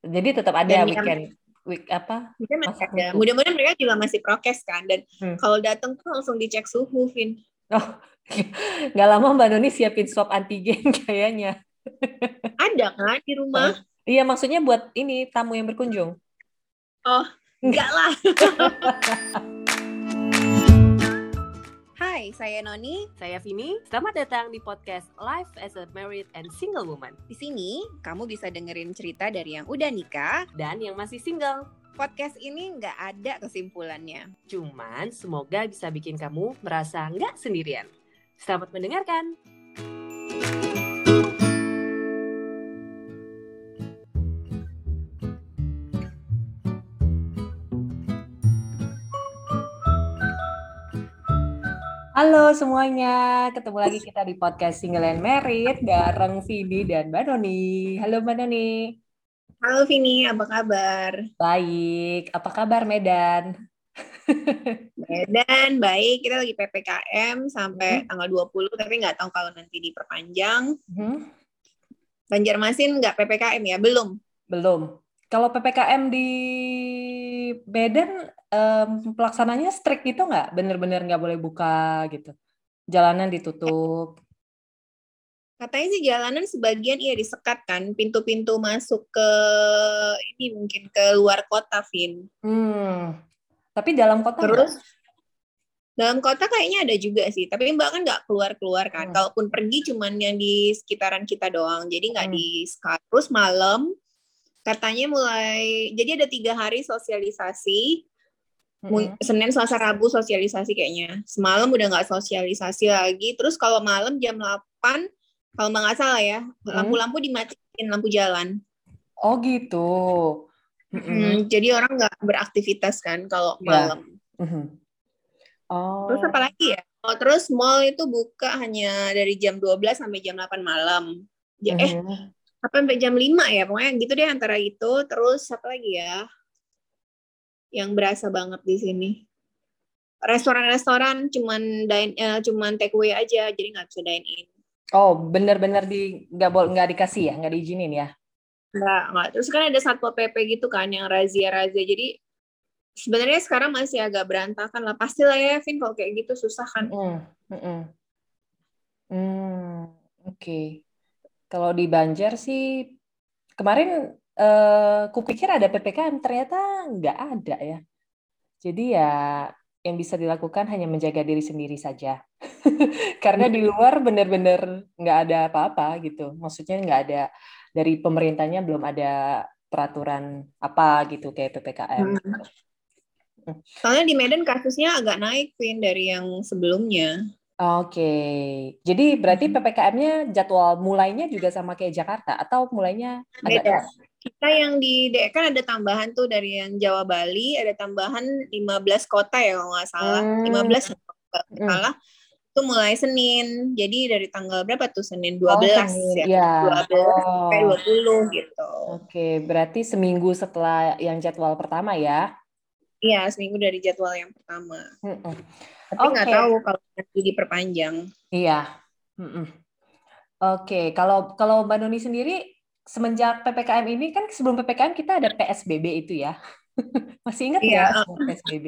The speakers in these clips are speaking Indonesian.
Jadi tetap ada Dan yang- weekend week apa? Untuk- Mudah-mudahan mereka juga masih prokes kan. Dan Hmm. kalau datang tuh langsung dicek suhu, Vin. Oh, nggak lama Mbak Noni siapin swab antigen kayaknya. Ada kan di rumah? Iya, maksudnya buat ini tamu yang berkunjung. Oh, enggak lah. Hai, saya Noni. Saya Vini, selamat datang di podcast Life as a Married and Single Woman Di sini, kamu bisa dengerin cerita dari yang udah nikah. dan yang masih single. Podcast ini nggak ada kesimpulannya. Cuman semoga bisa bikin kamu merasa nggak sendirian. Selamat mendengarkan. Halo semuanya, ketemu lagi kita di podcast Single and Married bareng Vini dan Mbak Noni. Halo Mbak Noni. Halo Vini, apa kabar? Baik, apa kabar Medan? Medan, baik. Kita lagi PPKM sampai Hmm. tanggal 20, tapi nggak tahu kalau nanti diperpanjang. Hmm, Banjarmasin nggak PPKM ya? Belum. belum. Kalau PPKM di Medan em, pelaksananya strict gitu nggak? Bener-bener nggak boleh buka gitu. Jalanan ditutup. Katanya sih jalanan sebagian iya disekat kan, pintu-pintu masuk ke ini mungkin ke luar kota, Vin. Hmm. Tapi dalam kota? Terus dalam kota kayaknya ada juga sih, tapi Mbak kan nggak keluar-keluar kan. Hmm. Kalaupun pergi cuman yang di sekitaran kita doang, jadi nggak Hmm. di. Terus malam katanya mulai, jadi ada tiga hari sosialisasi. Mm-mm. Senin, Selasa, Rabu sosialisasi kayaknya. Semalam udah nggak sosialisasi lagi. Terus kalau malam jam 8, kalau nggak salah ya, lampu-lampu dimatiin, lampu jalan. Oh gitu. Mm-mm. Hmm, jadi orang nggak beraktivitas kan kalau Iya. malam. Mhm. Oh. Terus apa lagi ya? Oh, terus mall itu buka hanya dari jam 12 sampai jam 8 malam. Ja- Eh, Mhm. apa sampai jam 5 ya? Pokoknya gitu deh antara itu. Terus apa lagi ya? Yang berasa banget di sini. Restoran-restoran cuman dine eh, cuman take away aja, jadi nggak bisa dine in. Oh, bener-bener di nggak boleh nggak dikasih ya, nggak diizinin ya? Nggak, nggak. Terus kan ada satpol pp gitu kan yang razia-razia. Jadi sebenarnya sekarang masih agak berantakan lah. Pastilah ya, Vin, kalau kayak gitu susah kan. Mm, mm-mm. Hmm, oke. Kalau di Banjar sih kemarin eh kupikir ada PPKM, ternyata nggak ada ya. Jadi ya yang bisa dilakukan hanya menjaga diri sendiri saja. Karena di luar bener-bener nggak ada apa-apa gitu. Maksudnya nggak ada dari pemerintahnya belum ada peraturan apa gitu kayak PPKM. Hmm. Soalnya di Medan kasusnya agak naik, Vin, dari yang sebelumnya. Oke, jadi berarti PPKM-nya jadwal mulainya juga sama kayak Jakarta atau mulainya agak Beda. Kita yang di DE kan ada tambahan tuh dari yang Jawa Bali, ada tambahan 15 kota ya kalau nggak salah. Hmm. 15 kalau nggak Hmm. salah. Itu mulai Senin. Jadi dari tanggal berapa tuh? Senin 12 Oh, Senin. ya. Iya. 12 sampai Oh. 20 gitu. Oke, berarti seminggu setelah yang jadwal pertama ya. Iya, seminggu dari jadwal yang pertama. Mm-mm. Tapi nggak Oke. tahu kalau nanti diperpanjang. Iya. Mm-mm. Oke, kalau kalau Mbak Noni sendiri semenjak PPKM ini kan sebelum PPKM kita ada PSBB itu ya. Masih ingat Iya. sama PSBB?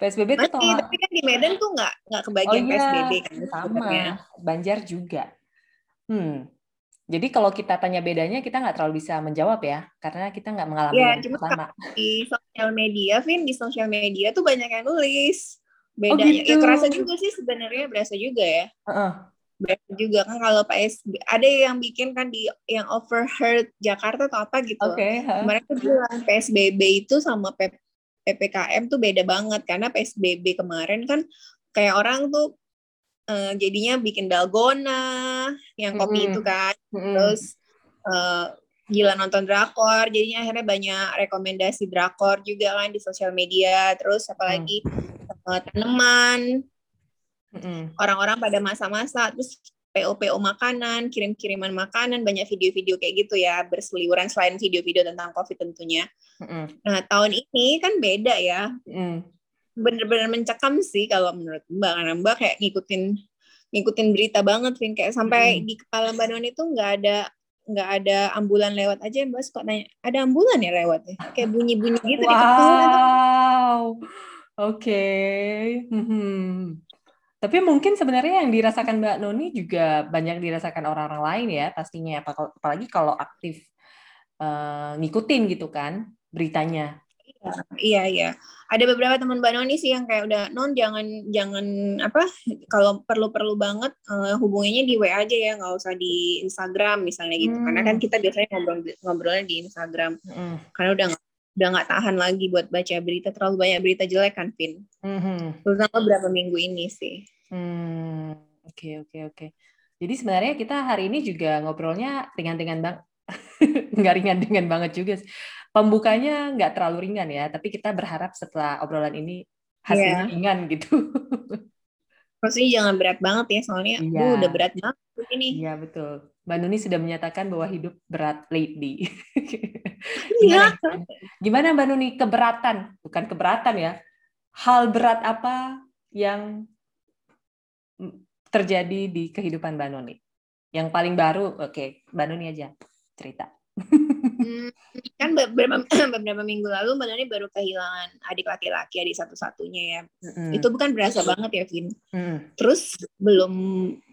PSBB itu tolak. tapi kan di Medan tuh nggak nggak Oh kebagian iya, PSBB kan sama. sebenarnya. Banjar juga. Hmm. Jadi kalau kita tanya bedanya, kita nggak terlalu bisa menjawab ya, karena kita nggak mengalami Iya, yang cuma sama. di sosial media, Vin, di sosial media tuh banyak yang nulis. Oh Bedanya, ya gitu. kerasa juga sih sebenarnya, berasa juga ya. Heeh. Berasa juga kan kalau PSB, ada yang bikin kan di yang overheard Jakarta atau apa gitu. Heeh. Mereka bilang PSBB itu sama P- PPKM tuh beda banget, karena PSBB kemarin kan kayak orang tuh eh, jadinya bikin dalgona, yang kopi Mm-mm. itu kan, Mm-mm. terus eh, gila nonton drakor jadinya akhirnya banyak rekomendasi drakor juga kan di sosial media terus apalagi eh, tanaman Orang-orang pada masa-masa terus PO-PO makanan kirim-kiriman makanan banyak video-video kayak gitu ya berseliweran selain video-video tentang covid tentunya Mm-mm. nah tahun ini kan beda ya Mm-mm. bener-bener mencekam sih kalau menurut Mbak karena Mbak kayak ngikutin ngikutin berita banget Vin kayak sampai Mm. di kepala Mbak Noni tuh nggak ada nggak ada ambulan lewat aja mbak suka nanya ada ambulan ya lewat ya kayak bunyi bunyi gitu di Wow, oke. Mhm. Tapi mungkin sebenarnya yang dirasakan Mbak Noni juga banyak dirasakan orang-orang lain ya pastinya, Apa- apalagi kalau aktif eh, ngikutin gitu kan beritanya. iya iya ada beberapa teman mbak Noni sih yang kayak udah non jangan jangan apa kalau perlu perlu banget eh, hubunginya di WA aja ya nggak usah di Instagram misalnya gitu karena kan Hmm. kita biasanya ngobrol ngobrolnya di Instagram Mhm. karena udah udah nggak tahan lagi buat baca berita terlalu banyak berita jelek kan Vin Mhm. terutama beberapa minggu ini sih Hmm, oke oke oke. Jadi sebenarnya kita hari ini juga ngobrolnya ringan-ringan bang, nggak ringan-ringan banget juga. sih. Pembukanya nggak terlalu ringan ya, tapi kita berharap setelah obrolan ini hasilnya Iya. ringan gitu. maksudnya jangan berat banget ya soalnya Iya. "Duh, udah berat banget ini Iya betul. Mbak Nuni sudah menyatakan bahwa hidup berat lately. iya gimana, gimana Mbak Nuni keberatan, bukan keberatan ya? Hal berat apa yang terjadi di kehidupan Mbak Nuni? Yang paling baru, oke, Mbak Nuni aja cerita. Hmm, kan beberapa beberapa minggu lalu Mbak Noni baru kehilangan adik laki-laki adik satu-satunya ya Mm-mm. itu bukan berasa banget ya Vin Mm. terus belum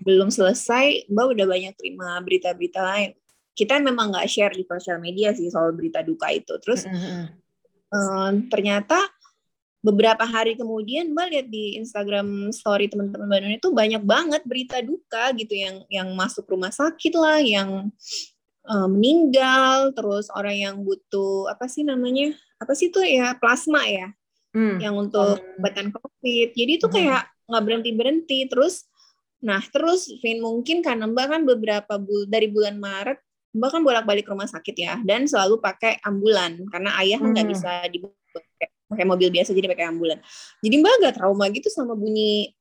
belum selesai Mbak udah banyak terima berita-berita lain kita memang nggak share di sosial media sih soal berita duka itu terus Mm-mm. eh, ternyata beberapa hari kemudian Mbak lihat di Instagram story teman-teman Mbak Noni itu banyak banget berita duka gitu yang yang masuk rumah sakit lah yang eh, meninggal terus orang yang butuh apa sih namanya apa sih tuh ya plasma ya Mm. yang untuk Hmm. obatan covid jadi itu Hmm. kayak nggak berhenti berhenti terus nah terus Vin mungkin karena Mbak kan beberapa bul dari bulan Maret Mbak kan bolak-balik rumah sakit ya dan selalu pakai ambulan karena ayah kan nggak Hmm. bisa dibawa pakai mobil biasa jadi pakai ambulan jadi Mbak agak trauma gitu sama bunyi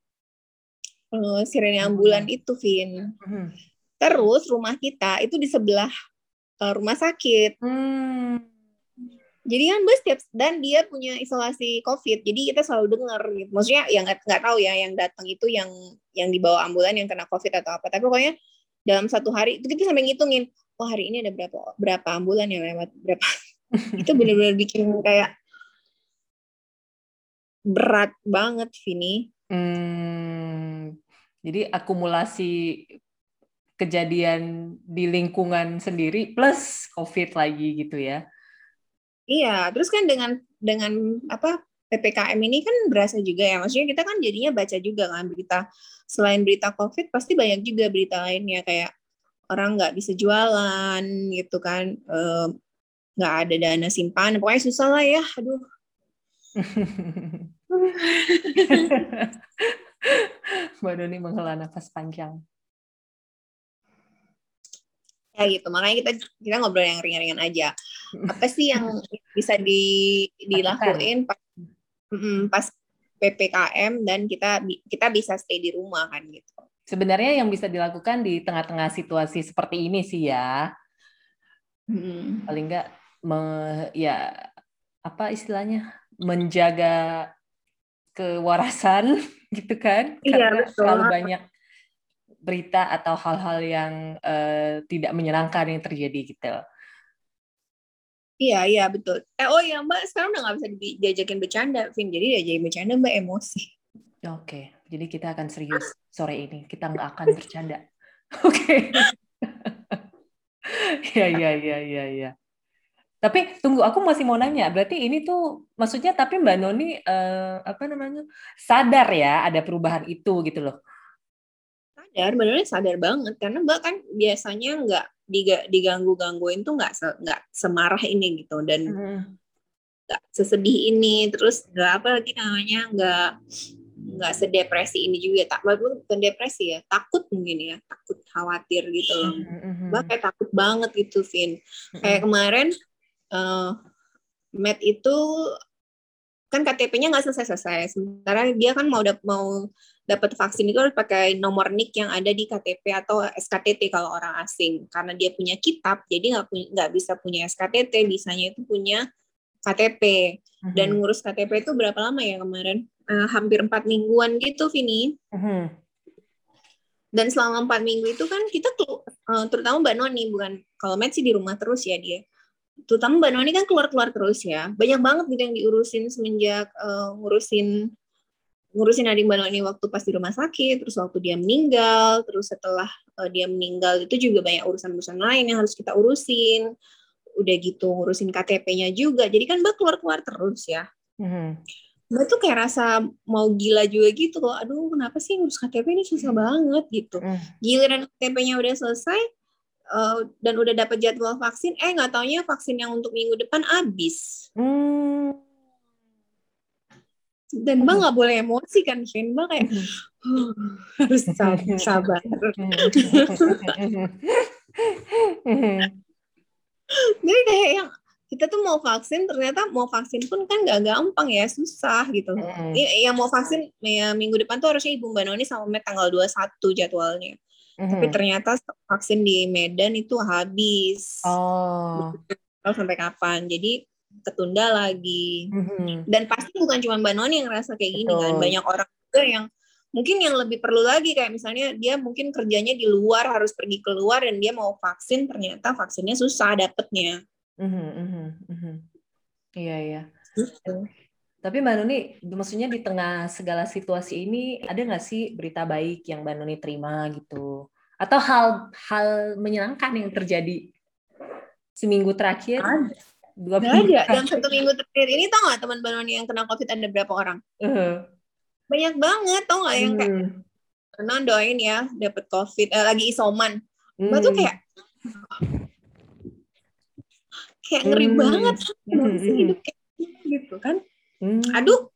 eh, sirene ambulan itu Vin Mm. Terus rumah kita itu di sebelah eh, rumah sakit Mm. Jadi kan bus tiap dan dia punya isolasi COVID, jadi kita selalu dengar gitu. Maksudnya yang nggak nggak tahu ya yang datang itu yang yang dibawa ambulan yang kena COVID atau apa. Tapi pokoknya dalam satu hari itu kita sampai ngitungin, oh hari ini ada berapa berapa ambulan yang lewat berapa. itu benar-benar bikin kayak berat banget Vini. Hmm, jadi akumulasi kejadian di lingkungan sendiri plus COVID lagi gitu ya. Iya, terus kan dengan dengan apa PPKM ini kan berasa juga ya. Maksudnya kita kan jadinya baca juga kan berita selain berita COVID pasti banyak juga berita lainnya kayak orang nggak bisa jualan gitu kan, nggak ada dana simpanan, pokoknya susah lah ya. Aduh, Mbak Doni menghela nafas panjang. Gitu. Makanya kita kita ngobrol yang ringan-ringan aja. Apa sih yang bisa di dilakuin pas, mm, pas PPKM dan kita kita bisa stay di rumah kan gitu. Sebenarnya yang bisa dilakukan di tengah-tengah situasi seperti ini sih ya, Mm. paling nggak me- ya apa istilahnya menjaga kewarasan gitu kan, Iya, karena betul. terlalu banyak berita atau hal-hal yang eh, tidak menyenangkan yang terjadi gitu. Iya, iya betul. Eh, oh ya Mbak, sekarang udah nggak bisa di- diajakin bercanda, Vin. Jadi diajakin bercanda Mbak emosi. Oke, jadi kita akan serius sore ini. Kita nggak akan bercanda. Oke. Ya, ya, ya, ya, ya. Tapi tunggu, aku masih mau nanya. Berarti ini tuh, maksudnya tapi Mbak Noni eh, apa namanya sadar ya ada perubahan itu gitu loh. Sadar, benernya sadar banget. Karena Mbak kan biasanya nggak diga- diganggu-gangguin tuh nggak se- nggak semarah ini gitu. Dan nggak sesedih ini. Terus nggak apa lagi namanya, nggak nggak sedepresi ini juga. Tak, bukan depresi ya, takut mungkin ya. Takut, khawatir gitu loh. Mbak kayak takut banget gitu, Vin. Kayak kemarin eh Matt itu kan KTP-nya nggak selesai-selesai. Sementara dia kan mau dap- mau dapat vaksin itu harus pakai nomor NIK yang ada di KTP atau SKTT kalau orang asing. Karena dia punya kitab, jadi nggak punya nggak bisa punya SKTT, bisanya itu punya KTP. Dan ngurus KTP itu berapa lama ya kemarin? Eh, hampir empat mingguan gitu, Vini. Mhm. dan selama empat minggu itu kan kita uh, terutama Mbak Noni bukan kalau Matt sih di rumah terus ya dia terutama Mbak Noni kan keluar-keluar terus ya banyak banget gitu yang diurusin semenjak uh, ngurusin ngurusin adik Mbak Noni waktu pas di rumah sakit terus waktu dia meninggal terus setelah uh, dia meninggal itu juga banyak urusan-urusan lain yang harus kita urusin udah gitu ngurusin KTP-nya juga jadi kan Mbak keluar-keluar terus ya mm-hmm Mbak tuh kayak rasa mau gila juga gitu loh. Aduh, kenapa sih ngurus KTP ini susah banget gitu. Mm. Giliran KTP-nya udah selesai uh, dan udah dapat jadwal vaksin, eh nggak taunya vaksin yang untuk minggu depan habis. Mm. Dan Mbak nggak boleh emosi kan, Shane. Mbak kayak oh, harus sabar. Jadi kayak yang kita tuh mau vaksin ternyata mau vaksin pun kan gak gampang ya susah gitu mm. yang mau vaksin ya minggu depan tuh harusnya ibu mbak Noni sama Met tanggal 21 jadwalnya mm. tapi ternyata vaksin di Medan itu habis oh sampai kapan jadi ketunda lagi mm-hmm. dan pasti bukan cuma mbak Noni yang ngerasa kayak gini kan banyak orang juga yang mungkin yang lebih perlu lagi kayak misalnya dia mungkin kerjanya di luar harus pergi keluar dan dia mau vaksin ternyata vaksinnya susah dapetnya Mhm mhm mhm. Iya iya. Gitu. Tapi Mbak Nuni, maksudnya di tengah segala situasi ini ada nggak sih berita baik yang Mbak Nuni terima gitu? Atau hal-hal menyenangkan yang terjadi seminggu terakhir? Ada. Dua minggu ada. Yang satu minggu terakhir ini tau nggak teman Mbak Nuni yang kena COVID ada berapa orang? Uh. Banyak banget tau nggak yang kayak hmm. doain ya dapat COVID, eh, lagi isoman. Mbak tuh hmm. kayak kayak ngeri hmm. banget hmm. hidup kayak gitu kan hmm. aduh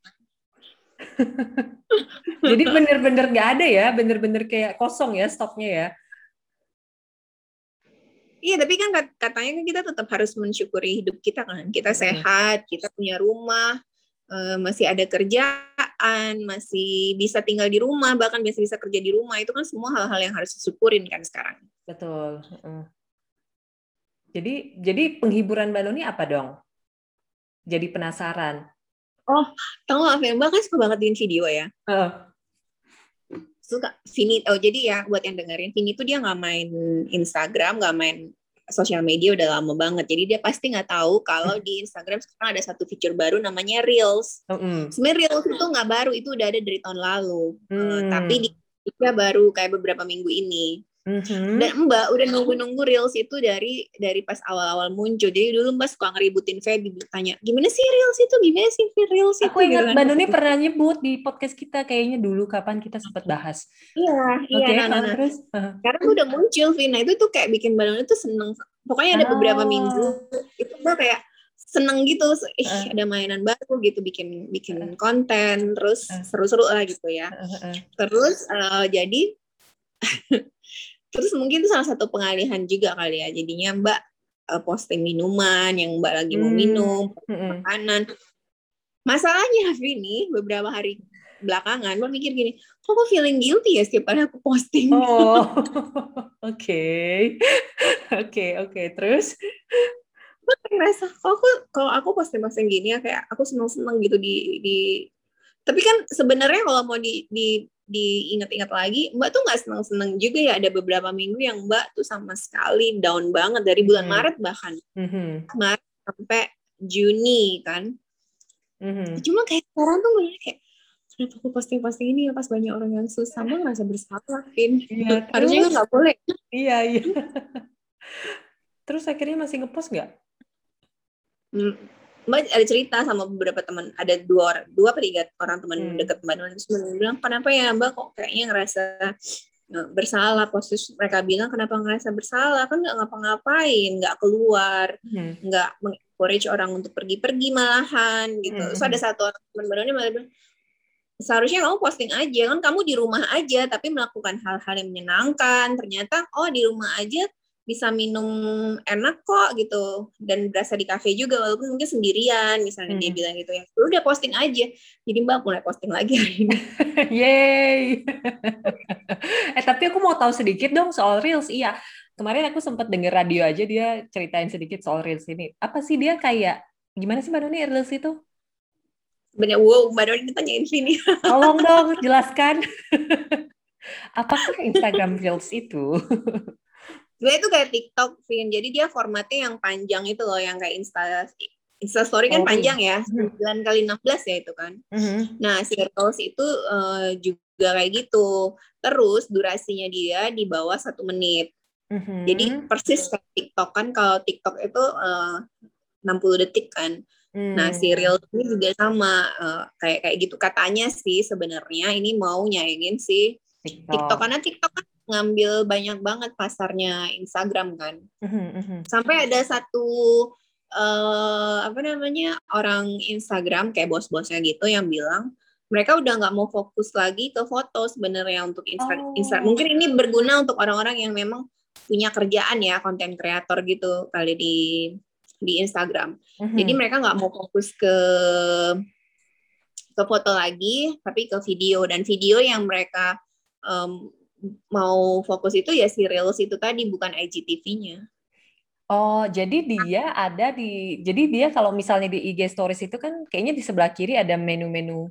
jadi bener-bener nggak ada ya bener-bener kayak kosong ya stoknya ya Iya, tapi kan katanya kan kita tetap harus mensyukuri hidup kita kan. Kita sehat, kita punya rumah, eh, masih ada kerjaan, masih bisa tinggal di rumah, bahkan bisa bisa kerja di rumah. Itu kan semua hal-hal yang harus disyukurin kan sekarang. Betul. Jadi jadi penghiburan Mbak Noni apa dong? Jadi penasaran. Oh, tahu nggak Mbak kan suka banget bikin video ya? Uh. Suka. Vini, oh jadi ya buat yang dengerin, Vini tuh dia nggak main Instagram, nggak main sosial media udah lama banget. Jadi dia pasti nggak tahu kalau di Instagram sekarang ada satu fitur baru namanya Reels. Mm -hmm. Sebenarnya Reels itu nggak baru, itu udah ada dari tahun lalu. Mm. Uh, tapi di dia baru kayak beberapa minggu ini. Mm-hmm. Dan Mbak udah nunggu-nunggu reels itu dari dari pas awal-awal muncul. Jadi dulu Mbak suka ngeributin Feby tanya, gimana sih reels itu? Gimana sih reels itu? Aku ingat gitu kan. Mbak Doni pernah nyebut di podcast kita kayaknya dulu kapan kita sempat bahas. Iya, iya. Okay, nah, nah, nah. Terus uh. sekarang udah muncul Vina itu tuh kayak bikin Mbak Doni tuh seneng. Pokoknya ada oh. beberapa minggu itu Mbak kayak seneng gitu, ih uh. ada mainan baru gitu, bikin bikin uh. konten, terus seru-seru lah gitu ya. Terus uh, jadi terus mungkin itu salah satu pengalihan juga kali ya. Jadinya mbak uh, posting minuman yang mbak lagi mau hmm. minum hmm. makanan. Masalahnya ini beberapa hari belakangan mbak mikir gini kok aku feeling guilty ya setiap kali aku posting? Oh oke. Oke oke. Terus? Ngerasa kok aku kalau aku posting posting gini ya kayak aku seneng seneng gitu di di tapi kan sebenarnya kalau mau di di diingat-ingat lagi, Mbak tuh nggak seneng-seneng juga ya ada beberapa minggu yang Mbak tuh sama sekali down banget dari bulan hmm. Maret bahkan hmm. Maret sampai Juni kan. Hmm. Cuma kayak sekarang tuh kayak kenapa aku posting-posting ini ya pas banyak orang yang susah Mbak ngerasa bersalah, Vin. Iya, Harusnya nggak boleh. Iya iya. terus akhirnya masih ngepost nggak? Hmm Mbak ada cerita sama beberapa teman, ada dua orang, dua atau tiga orang teman hmm. dekat Mbak Nona, terus bilang kenapa ya Mbak kok kayaknya ngerasa e, bersalah posisi mereka bilang kenapa ngerasa bersalah kan nggak ngapa-ngapain nggak keluar hmm. nggak mengencourage orang untuk pergi-pergi malahan gitu hmm. terus ada satu orang teman barunya malah bilang seharusnya kamu posting aja kan kamu di rumah aja tapi melakukan hal-hal yang menyenangkan ternyata oh di rumah aja bisa minum enak kok gitu. Dan berasa di kafe juga walaupun mungkin sendirian misalnya hmm. dia bilang gitu ya. Udah posting aja. Jadi mbak mulai posting lagi hari ini. Yay eh tapi aku mau tahu sedikit dong soal reels. Iya kemarin aku sempat denger radio aja dia ceritain sedikit soal reels ini. Apa sih dia kayak gimana sih mbak Doni reels itu? Banyak wow mbak Doni ditanyain sini. Tolong dong jelaskan. Apakah Instagram Reels itu? Sebenarnya itu kayak TikTok, Vin. Jadi dia formatnya yang panjang itu loh, yang kayak Insta Insta Story kan oh, panjang ya, 9 hmm. kali 16 ya itu kan. Mm-hmm. Nah, si Reels itu uh, juga kayak gitu. Terus durasinya dia di bawah satu menit. Mm-hmm. Jadi persis kayak TikTok kan, kalau TikTok itu uh, 60 detik kan. Hmm. Nah, si Reels ini juga sama uh, kayak kayak gitu katanya sih sebenarnya ini mau nyaingin si TikTok. TikTok karena TikTok kan ngambil banyak banget pasarnya Instagram kan. Mm-hmm. Sampai ada satu uh, apa namanya orang Instagram kayak bos-bosnya gitu yang bilang mereka udah nggak mau fokus lagi ke foto sebenarnya untuk Insta, oh. Insta. Mungkin ini berguna untuk orang-orang yang memang punya kerjaan ya konten kreator gitu kali di di Instagram. Mm-hmm. Jadi mereka nggak mau fokus ke ke foto lagi, tapi ke video dan video yang mereka um, mau fokus itu ya si reels itu tadi bukan IGTV-nya. Oh, jadi dia ada di jadi dia kalau misalnya di IG stories itu kan kayaknya di sebelah kiri ada menu-menu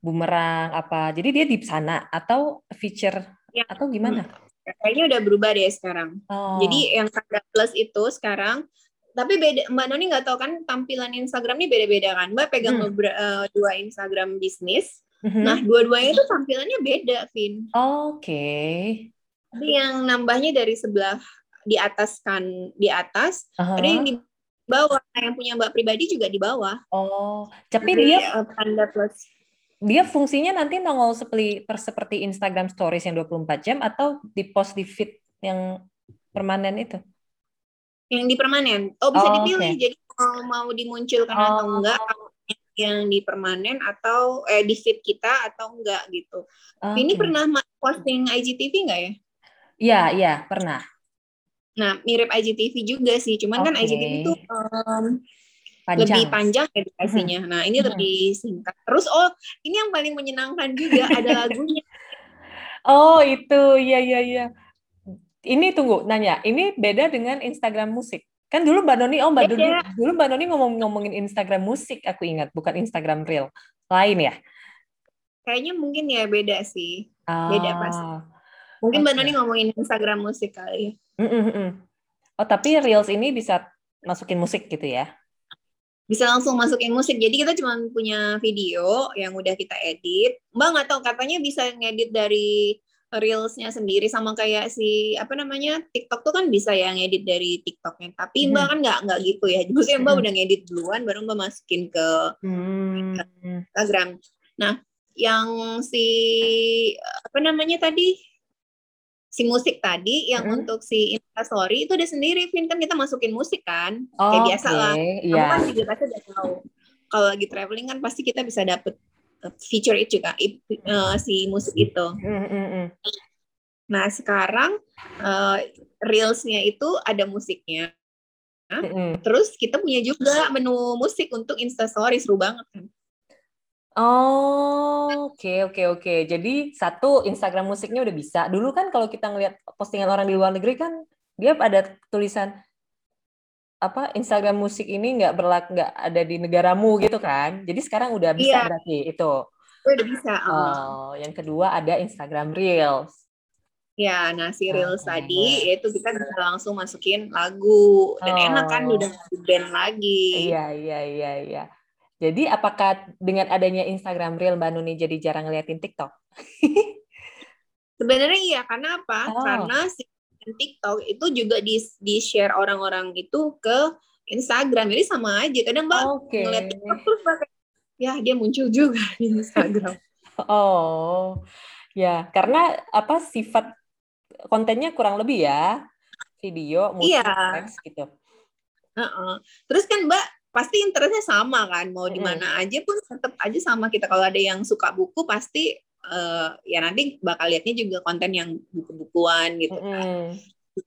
bumerang apa. Jadi dia di sana atau feature ya. atau gimana? Kayaknya udah berubah deh sekarang. Oh. Jadi yang tanda plus itu sekarang tapi beda Mbak Noni nggak tahu kan tampilan Instagram ini beda-beda kan Mbak pegang hmm. uh, dua Instagram bisnis hmm nah dua-duanya itu tampilannya beda Vin oke okay. tapi yang nambahnya dari sebelah di atas kan di atas uh-huh. ada yang di bawah nah, yang punya Mbak pribadi juga di bawah oh tapi Jadi, dia uh, tanda plus dia fungsinya nanti nongol seperti seperti Instagram Stories yang 24 jam atau di post di feed yang permanen itu yang di permanen. Oh bisa oh, dipilih. Okay. Jadi kalau mau dimunculkan oh. atau enggak yang di permanen atau eh di feed kita atau enggak gitu. Okay. Ini pernah posting IGTV enggak ya? Iya, iya, pernah. Nah, mirip IGTV juga sih. Cuman okay. kan IGTV itu um, panjang. lebih panjang ya durasinya. Hmm. Nah, ini hmm. lebih singkat. Terus oh, ini yang paling menyenangkan juga ada lagunya. Oh, itu. Iya, iya, iya ini tunggu nanya, ini beda dengan Instagram musik. Kan dulu Mbak Noni, oh Mbak Noni, dulu Mbak Noni ngomong ngomongin Instagram musik, aku ingat, bukan Instagram real. Lain ya? Kayaknya mungkin ya beda sih. Ah, beda pas. Mungkin okay. Mbak Noni ngomongin Instagram musik kali. Mm -mm. Oh, tapi Reels ini bisa masukin musik gitu ya? Bisa langsung masukin musik. Jadi kita cuma punya video yang udah kita edit. Mbak nggak tahu katanya bisa ngedit dari reelsnya sendiri sama kayak si apa namanya TikTok tuh kan bisa ya ngedit dari TikToknya tapi hmm. mbak kan nggak nggak gitu ya maksudnya mbak hmm. udah ngedit duluan baru mbak masukin ke hmm. Instagram nah yang si apa namanya tadi si musik tadi yang hmm. untuk si Instastory itu udah sendiri Vin kan kita masukin musik kan oh, kayak biasa okay. lah kamu yeah. kan juga pasti udah tahu kalau lagi traveling kan pasti kita bisa dapet feature itu juga uh, si musik itu. Mm -hmm. Nah sekarang uh, reelsnya itu ada musiknya. Mm -hmm. Terus kita punya juga menu musik untuk Instastory seru banget kan. Oh, oke okay, oke okay, oke. Okay. Jadi satu Instagram musiknya udah bisa. Dulu kan kalau kita ngeliat postingan orang di luar negeri kan dia ada tulisan apa Instagram musik ini nggak berlaku nggak ada di negaramu gitu kan jadi sekarang udah bisa yeah. berarti itu oh, udah bisa uh. oh yang kedua ada Instagram Reels ya nah si Reels okay. tadi itu kita bisa langsung masukin lagu dan oh. enak kan udah band lagi iya iya iya iya jadi apakah dengan adanya Instagram Reel Mbak Nuni jadi jarang ngeliatin TikTok sebenarnya iya karena apa oh. karena si TikTok itu juga di di share orang-orang itu ke Instagram jadi sama aja kadang mbak okay. ngeliat TikTok terus mbak ya dia muncul juga di Instagram oh ya karena apa sifat kontennya kurang lebih ya video musik iya. teks gitu uh -uh. terus kan mbak pasti interestnya sama kan mau di mana aja pun tetap aja sama kita kalau ada yang suka buku pasti uh, ya nanti bakal liatnya juga konten yang buku-bukuan gitu kan. Mm.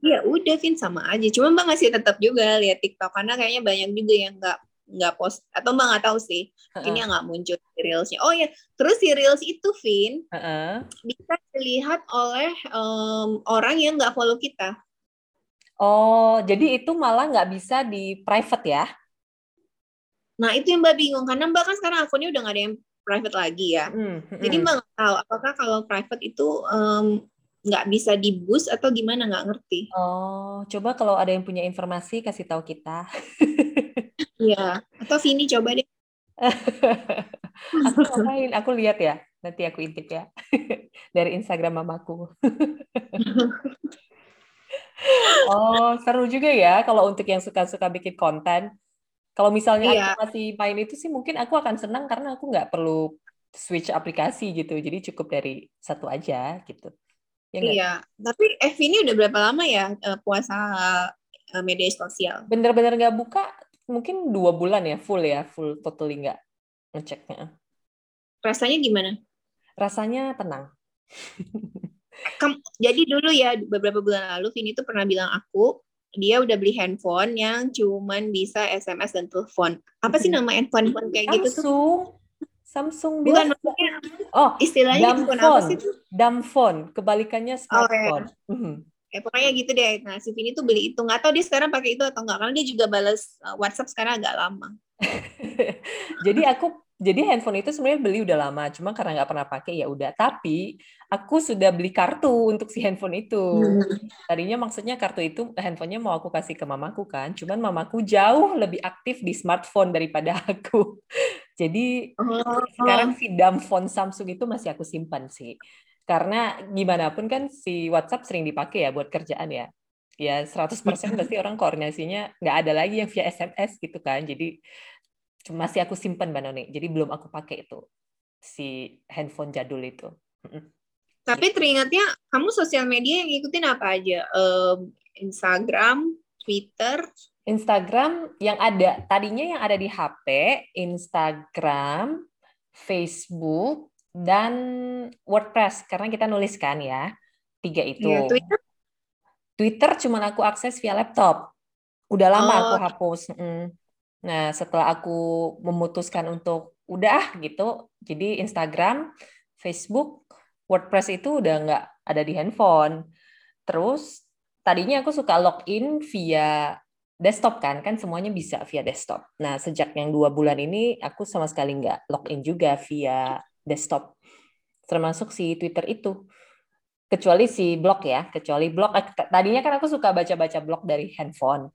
Ya udah Vin sama aja. Cuma Mbak ngasih tetap juga lihat TikTok karena kayaknya banyak juga yang nggak nggak post atau Mbak nggak tahu sih. Mungkin uh -uh. yang nggak muncul di reelsnya. Oh ya, terus si reels itu Vin uh -uh. bisa dilihat oleh um, orang yang nggak follow kita. Oh, jadi itu malah nggak bisa di private ya? Nah itu yang Mbak bingung karena Mbak kan sekarang akunnya udah nggak ada yang private lagi ya. Mm, mm. Jadi mbak tahu apakah kalau private itu um, nggak bisa di boost atau gimana nggak ngerti. Oh, coba kalau ada yang punya informasi kasih tahu kita. Iya, atau Vini coba deh. aku ngapain? Aku lihat ya. Nanti aku intip ya. Dari Instagram mamaku. oh, seru juga ya kalau untuk yang suka-suka bikin konten. Kalau misalnya iya. aku masih main itu sih mungkin aku akan senang karena aku nggak perlu switch aplikasi gitu. Jadi cukup dari satu aja gitu. Ya iya, tapi Evi ini udah berapa lama ya uh, puasa uh, media sosial? Bener-bener nggak buka, mungkin dua bulan ya, full ya, full totally nggak ngeceknya. Rasanya gimana? Rasanya tenang. Kamu, jadi dulu ya beberapa bulan lalu Vini tuh pernah bilang aku dia udah beli handphone yang cuman bisa SMS dan telepon. Apa sih nama handphone kayak Samsung. gitu tuh? Samsung Bukan maksudnya oh istilahnya dumb phone. apa sih Dumb phone, kebalikannya smartphone. Oh, ya. Ya, pokoknya gitu deh. Nah, si Vini tuh beli itu. Nggak tahu dia sekarang pakai itu atau enggak. Karena dia juga balas uh, WhatsApp sekarang agak lama. Jadi aku jadi handphone itu sebenarnya beli udah lama, cuma karena nggak pernah pakai ya udah. Tapi aku sudah beli kartu untuk si handphone itu. Hmm. Tadinya maksudnya kartu itu handphonenya mau aku kasih ke mamaku kan, cuman mamaku jauh lebih aktif di smartphone daripada aku. Jadi oh. sekarang si dumb phone Samsung itu masih aku simpan sih. Karena gimana pun kan si WhatsApp sering dipakai ya buat kerjaan ya. Ya 100% pasti orang koordinasinya nggak ada lagi yang via SMS gitu kan. Jadi masih aku simpan Mbak Noni. Jadi belum aku pakai itu si handphone jadul itu. Tapi teringatnya kamu sosial media yang ikutin apa aja? Um, Instagram, Twitter, Instagram yang ada tadinya yang ada di HP, Instagram, Facebook, dan WordPress karena kita nuliskan ya tiga itu. Ya, Twitter? Twitter cuma aku akses via laptop. Udah lama oh. aku hapus. Nah, setelah aku memutuskan untuk udah gitu, jadi Instagram, Facebook, WordPress itu udah nggak ada di handphone. Terus tadinya aku suka login via desktop kan, kan semuanya bisa via desktop. Nah, sejak yang dua bulan ini aku sama sekali nggak login juga via desktop, termasuk si Twitter itu. Kecuali si blog ya, kecuali blog. Eh, tadinya kan aku suka baca-baca blog dari handphone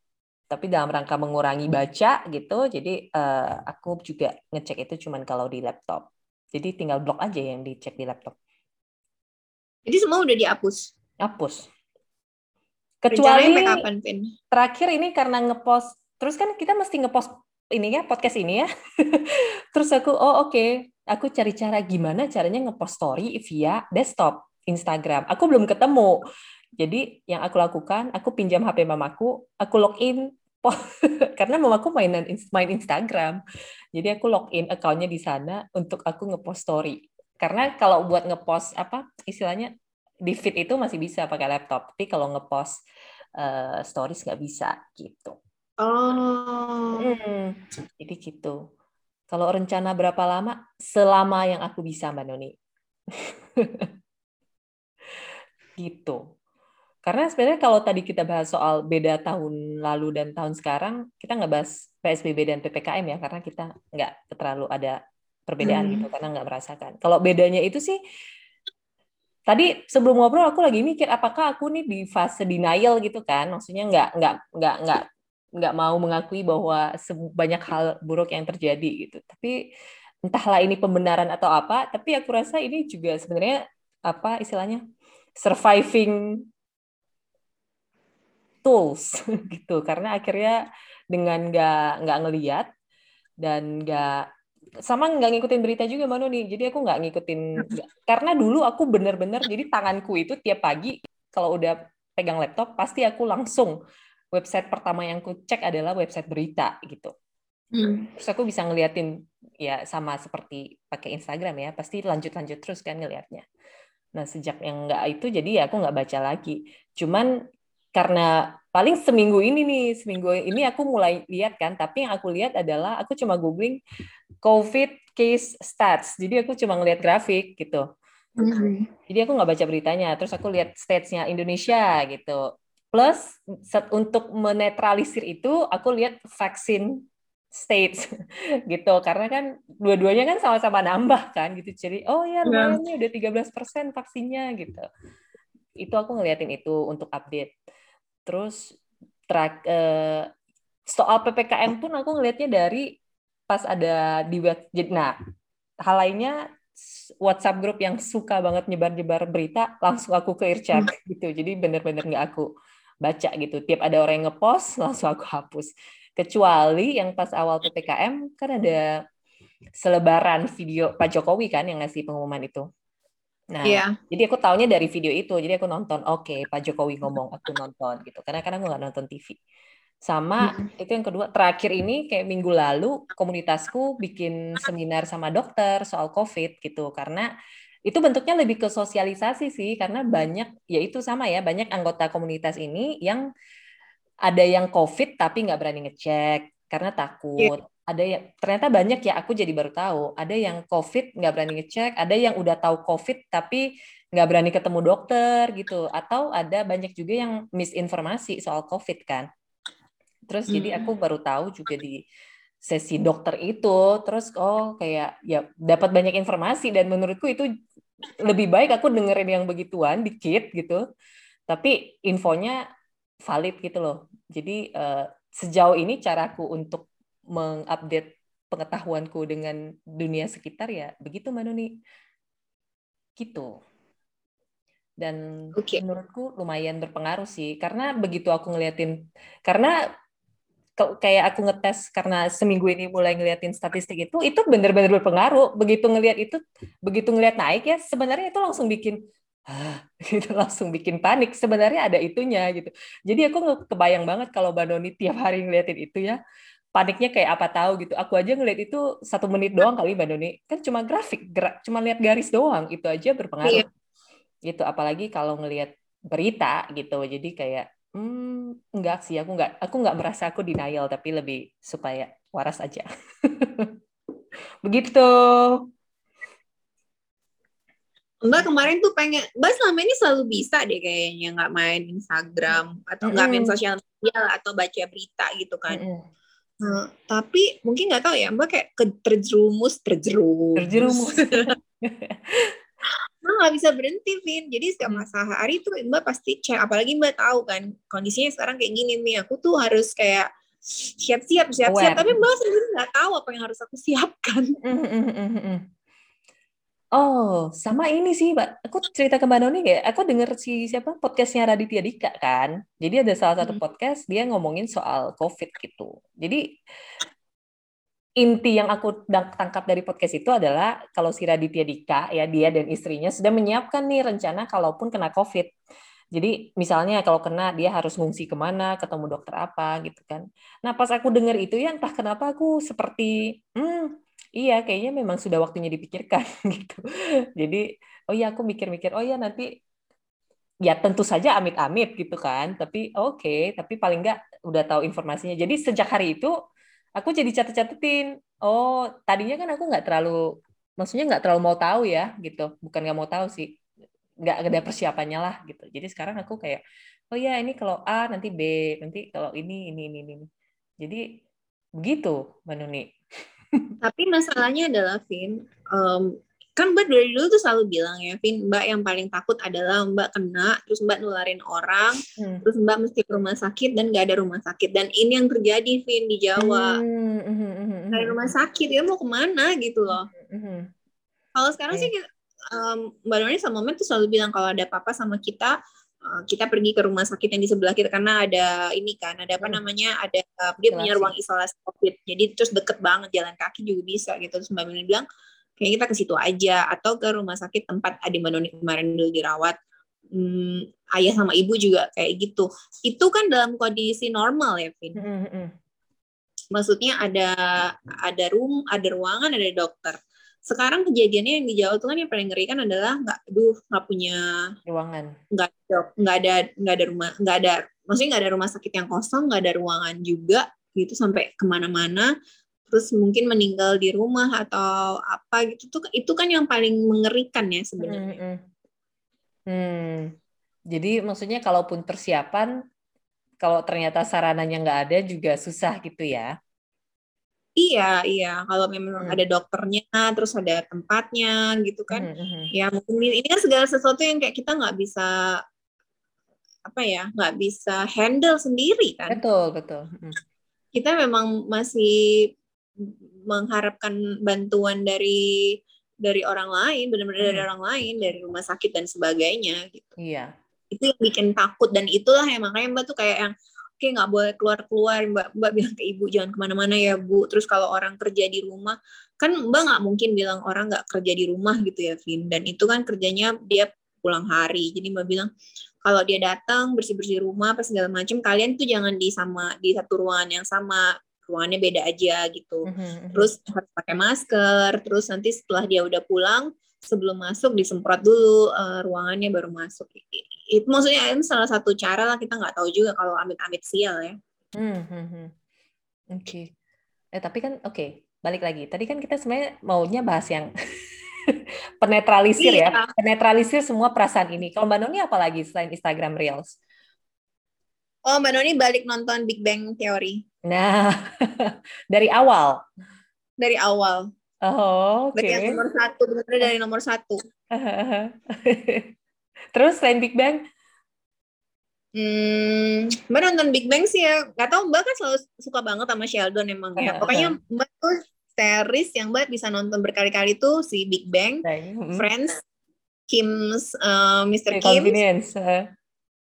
tapi dalam rangka mengurangi baca gitu jadi uh, aku juga ngecek itu cuman kalau di laptop jadi tinggal blok aja yang dicek di laptop jadi semua udah dihapus hapus kecuali kapan, terakhir ini karena ngepost terus kan kita mesti ngepost ini ya podcast ini ya terus aku oh oke okay. aku cari cara gimana caranya ngepost story via desktop Instagram aku belum ketemu jadi yang aku lakukan, aku pinjam HP mamaku, aku login karena mamaku mainan main Instagram. Jadi aku login akunnya di sana untuk aku ngepost story. Karena kalau buat ngepost apa istilahnya di feed itu masih bisa pakai laptop, tapi kalau ngepost uh, stories nggak bisa gitu. Oh. Hmm, jadi gitu. Kalau rencana berapa lama? Selama yang aku bisa, Mbak Noni. gitu. Karena sebenarnya kalau tadi kita bahas soal beda tahun lalu dan tahun sekarang, kita nggak bahas PSBB dan PPKM ya, karena kita nggak terlalu ada perbedaan hmm. gitu, karena nggak merasakan. Kalau bedanya itu sih, tadi sebelum ngobrol aku lagi mikir apakah aku nih di fase denial gitu kan, maksudnya nggak nggak nggak nggak nggak mau mengakui bahwa banyak hal buruk yang terjadi gitu. Tapi entahlah ini pembenaran atau apa, tapi aku rasa ini juga sebenarnya apa istilahnya? Surviving tools gitu. Karena akhirnya dengan nggak nggak ngeliat dan nggak sama nggak ngikutin berita juga Manu nih. Jadi aku nggak ngikutin karena dulu aku bener-bener jadi tanganku itu tiap pagi kalau udah pegang laptop pasti aku langsung website pertama yang aku cek adalah website berita gitu. Hmm. terus aku bisa ngeliatin ya sama seperti pakai Instagram ya. Pasti lanjut-lanjut terus kan ngelihatnya nah sejak yang nggak itu jadi ya aku nggak baca lagi. Cuman karena paling seminggu ini nih seminggu ini aku mulai lihat kan tapi yang aku lihat adalah aku cuma googling COVID case stats. Jadi aku cuma ngelihat grafik gitu. Mm-hmm. jadi aku nggak baca beritanya terus aku lihat statsnya Indonesia gitu. Plus untuk menetralisir itu aku lihat vaksin states gitu. Karena kan dua-duanya kan sama-sama nambah kan gitu. Jadi oh ya lumayan nih udah 13% vaksinnya gitu. Itu aku ngeliatin itu untuk update terus track eh, soal ppkm pun aku ngelihatnya dari pas ada di web nah hal lainnya WhatsApp grup yang suka banget nyebar-nyebar berita langsung aku clear chat hmm. gitu jadi bener-bener nggak aku baca gitu tiap ada orang yang ngepost langsung aku hapus Kecuali yang pas awal PPKM kan ada selebaran video Pak Jokowi kan yang ngasih pengumuman itu. Nah, yeah. jadi aku taunya dari video itu. Jadi aku nonton, oke, okay, Pak Jokowi ngomong, aku nonton gitu. Karena karena aku nggak nonton TV. Sama mm-hmm. itu yang kedua, terakhir ini kayak minggu lalu komunitasku bikin seminar sama dokter soal COVID gitu. Karena itu bentuknya lebih ke sosialisasi sih karena banyak ya itu sama ya banyak anggota komunitas ini yang ada yang COVID tapi nggak berani ngecek karena takut. Yeah. Ada yang ternyata banyak ya aku jadi baru tahu. Ada yang COVID nggak berani ngecek, ada yang udah tahu COVID tapi nggak berani ketemu dokter gitu. Atau ada banyak juga yang misinformasi soal COVID kan. Terus hmm. jadi aku baru tahu juga di sesi dokter itu. Terus oh kayak ya dapat banyak informasi dan menurutku itu lebih baik aku dengerin yang begituan dikit gitu. Tapi infonya valid gitu loh. Jadi uh, sejauh ini caraku untuk mengupdate pengetahuanku dengan dunia sekitar ya begitu Mbak Nuni. Gitu. Dan okay. menurutku lumayan berpengaruh sih karena begitu aku ngeliatin karena kayak aku ngetes karena seminggu ini mulai ngeliatin statistik itu itu benar-benar berpengaruh begitu ngeliat itu begitu ngeliat naik ya sebenarnya itu langsung bikin ah, gitu langsung bikin panik sebenarnya ada itunya gitu jadi aku kebayang banget kalau Banoni tiap hari ngeliatin itu ya paniknya kayak apa tahu gitu. Aku aja ngeliat itu satu menit doang kali Banoni kan cuma grafik gerak cuma lihat garis doang. Itu aja berpengaruh. Iya. gitu. Apalagi kalau ngelihat berita gitu. Jadi kayak hmm, enggak sih. Aku enggak aku enggak merasa aku denial tapi lebih supaya waras aja. Begitu. Mbak kemarin tuh pengen, Mbak selama ini selalu bisa deh kayaknya nggak main Instagram atau nggak mm. main sosial media atau baca berita gitu kan. Mm. Nah, tapi mungkin nggak tahu ya, Mbak kayak terjerumus, terjerumus. Terjerumus. Mbak nggak bisa berhenti, Vin. Jadi setiap mm. masa hari itu Mbak pasti cek. Apalagi Mbak tahu kan kondisinya sekarang kayak gini nih. Aku tuh harus kayak siap-siap, siap-siap. Tapi Mbak sendiri nggak tahu apa yang harus aku siapkan. Mm, mm. Oh, sama ini sih, Mbak. Aku cerita ke Mbak Noni ya. Aku denger si siapa podcastnya Raditya Dika kan. Jadi ada salah satu hmm. podcast dia ngomongin soal COVID gitu. Jadi inti yang aku tangkap dari podcast itu adalah kalau si Raditya Dika ya dia dan istrinya sudah menyiapkan nih rencana kalaupun kena COVID. Jadi misalnya kalau kena dia harus ngungsi ke mana, ketemu dokter apa gitu kan. Nah pas aku dengar itu ya entah kenapa aku seperti hmm, iya kayaknya memang sudah waktunya dipikirkan gitu. Jadi oh iya aku mikir-mikir oh iya nanti ya tentu saja amit-amit gitu kan. Tapi oke okay, tapi paling nggak udah tahu informasinya. Jadi sejak hari itu aku jadi catet-catetin oh tadinya kan aku nggak terlalu maksudnya nggak terlalu mau tahu ya gitu. Bukan nggak mau tahu sih nggak ada persiapannya lah gitu. Jadi sekarang aku kayak oh ya ini kalau A nanti B nanti kalau ini ini ini ini jadi begitu Manuni tapi masalahnya adalah Vin, um, kan Mbak dari dulu tuh selalu bilang ya, Vin, Mbak yang paling takut adalah Mbak kena, terus Mbak nularin orang, hmm. terus Mbak mesti ke rumah sakit dan gak ada rumah sakit. Dan ini yang terjadi, Vin, di Jawa. Hmm. hmm, hmm, hmm Dari rumah sakit, ya mau ke mana gitu loh. Hmm. Kalau sekarang okay. sih um, Mbak Noni sama Mama tuh selalu bilang kalau ada apa-apa sama kita, kita pergi ke rumah sakit yang di sebelah kita karena ada ini kan ada apa hmm. namanya ada uh, dia punya ruang isolasi covid. Jadi terus deket banget jalan kaki juga bisa gitu. Terus mbak Mini bilang kayak kita ke situ aja atau ke rumah sakit tempat Adi Manoni kemarin dulu dirawat. Hmm, ayah sama ibu juga kayak gitu. Itu kan dalam kondisi normal ya Vin? Hmm, hmm. maksudnya ada ada room ada ruangan ada dokter sekarang kejadiannya yang di Jawa tuh kan yang paling ngeri kan adalah nggak aduh nggak punya ruangan nggak nggak ada nggak ada rumah nggak ada maksudnya nggak ada rumah sakit yang kosong nggak ada ruangan juga gitu sampai ke mana-mana terus mungkin meninggal di rumah atau apa gitu tuh itu kan yang paling mengerikan ya sebenarnya hmm, hmm. hmm. jadi maksudnya kalaupun persiapan kalau ternyata sarananya nggak ada juga susah gitu ya Iya, iya. Kalau memang hmm. ada dokternya, terus ada tempatnya, gitu kan. Hmm, hmm. Ya mungkin ini kan segala sesuatu yang kayak kita nggak bisa apa ya, nggak bisa handle sendiri kan. Betul, betul. Hmm. Kita memang masih mengharapkan bantuan dari dari orang lain, benar-benar hmm. dari orang lain, dari rumah sakit dan sebagainya gitu. Iya. Itu yang bikin takut dan itulah yang makanya Mbak tuh kayak yang okay, nggak boleh keluar keluar mbak mbak bilang ke ibu jangan ke mana-mana ya bu. Terus kalau orang kerja di rumah kan mbak nggak mungkin bilang orang nggak kerja di rumah gitu ya Vin. Dan itu kan kerjanya dia pulang hari. Jadi mbak bilang kalau dia datang bersih bersih rumah apa segala macam kalian tuh jangan di sama di satu ruangan yang sama. Ruangannya beda aja gitu. Mm-hmm. terus harus pakai masker. Terus nanti setelah dia udah pulang sebelum masuk disemprot dulu uh, ruangannya baru masuk. Itu maksudnya itu salah satu cara lah kita nggak tahu juga kalau amit-amit sial ya. Hmm, hmm, hmm. Oke. Okay. Eh tapi kan oke okay. balik lagi. Tadi kan kita sebenarnya maunya bahas yang penetralisir ya. iya. ya, penetralisir semua perasaan ini. Kalau Mbak Noni apa lagi selain Instagram Reels? Oh Mbak Noni balik nonton Big Bang Theory. Nah dari awal. Dari awal. Oh, oke. Okay. yang nomor satu, benar dari nomor satu. Terus selain Big Bang? Hmm, Mbak nonton Big Bang sih ya. Gak tau Mbak kan selalu suka banget sama Sheldon emang ya. Pokoknya Mbak tuh series yang Mbak bisa nonton berkali-kali tuh si Big Bang, hmm. Friends, Kim's, uh, Mr. Kim. Convenience.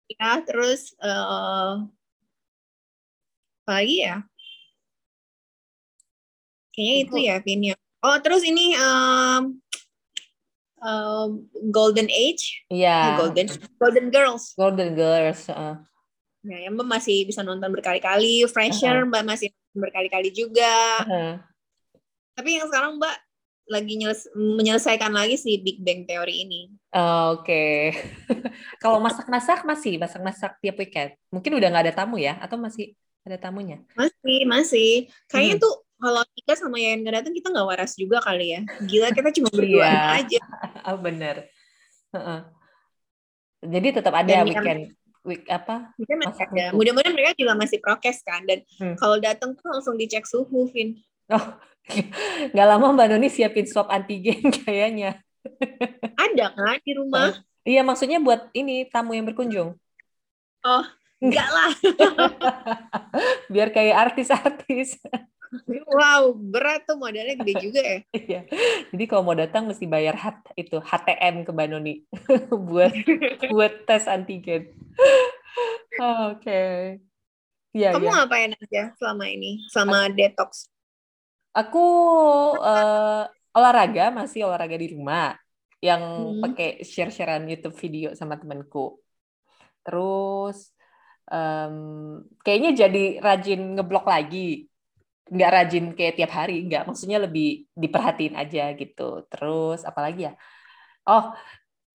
Ya, terus uh, apa lagi ya? Kayaknya itu ya, Vin ya. Oh, terus ini um, um, Golden Age. Iya. Yeah. Golden Golden Girls. Golden Girls. Uh. Ya, yang Mbak masih bisa nonton berkali-kali. Fresher uh -huh. Mbak masih berkali-kali juga. Uh -huh. Tapi yang sekarang Mbak lagi menyelesaikan lagi si Big Bang Theory ini. Oh, Oke. Okay. Kalau masak-masak masih masak-masak tiap weekend. Mungkin udah nggak ada tamu ya? Atau masih ada tamunya? Masih, masih. Kayaknya hmm. tuh kalau kita sama yang nggak datang kita nggak waras juga kali ya. Gila kita cuma berdua iya. aja. Oh, bener. Uh-uh. jadi tetap ada dan weekend week apa? Mudah-mudahan mereka juga masih prokes kan. Dan hmm. kalau datang tuh langsung dicek suhu Vin. Oh nggak lama mbak Noni siapin swab antigen kayaknya. Ada kan di rumah? Oh, iya maksudnya buat ini tamu yang berkunjung. Oh enggak lah. Biar kayak artis-artis Wow, berat tuh modalnya gede juga ya. Iya. Jadi kalau mau datang mesti bayar hat itu HTM ke Banoni buat buat tes antigen. Oke. Okay. Ya, Kamu ya. ngapain aja selama ini? Selama aku, detox? Aku uh, olahraga, masih olahraga di rumah yang hmm. pakai share-sharean YouTube video sama temanku. Terus um, kayaknya jadi rajin ngeblok lagi nggak rajin kayak tiap hari nggak maksudnya lebih diperhatiin aja gitu. Terus apalagi ya? Oh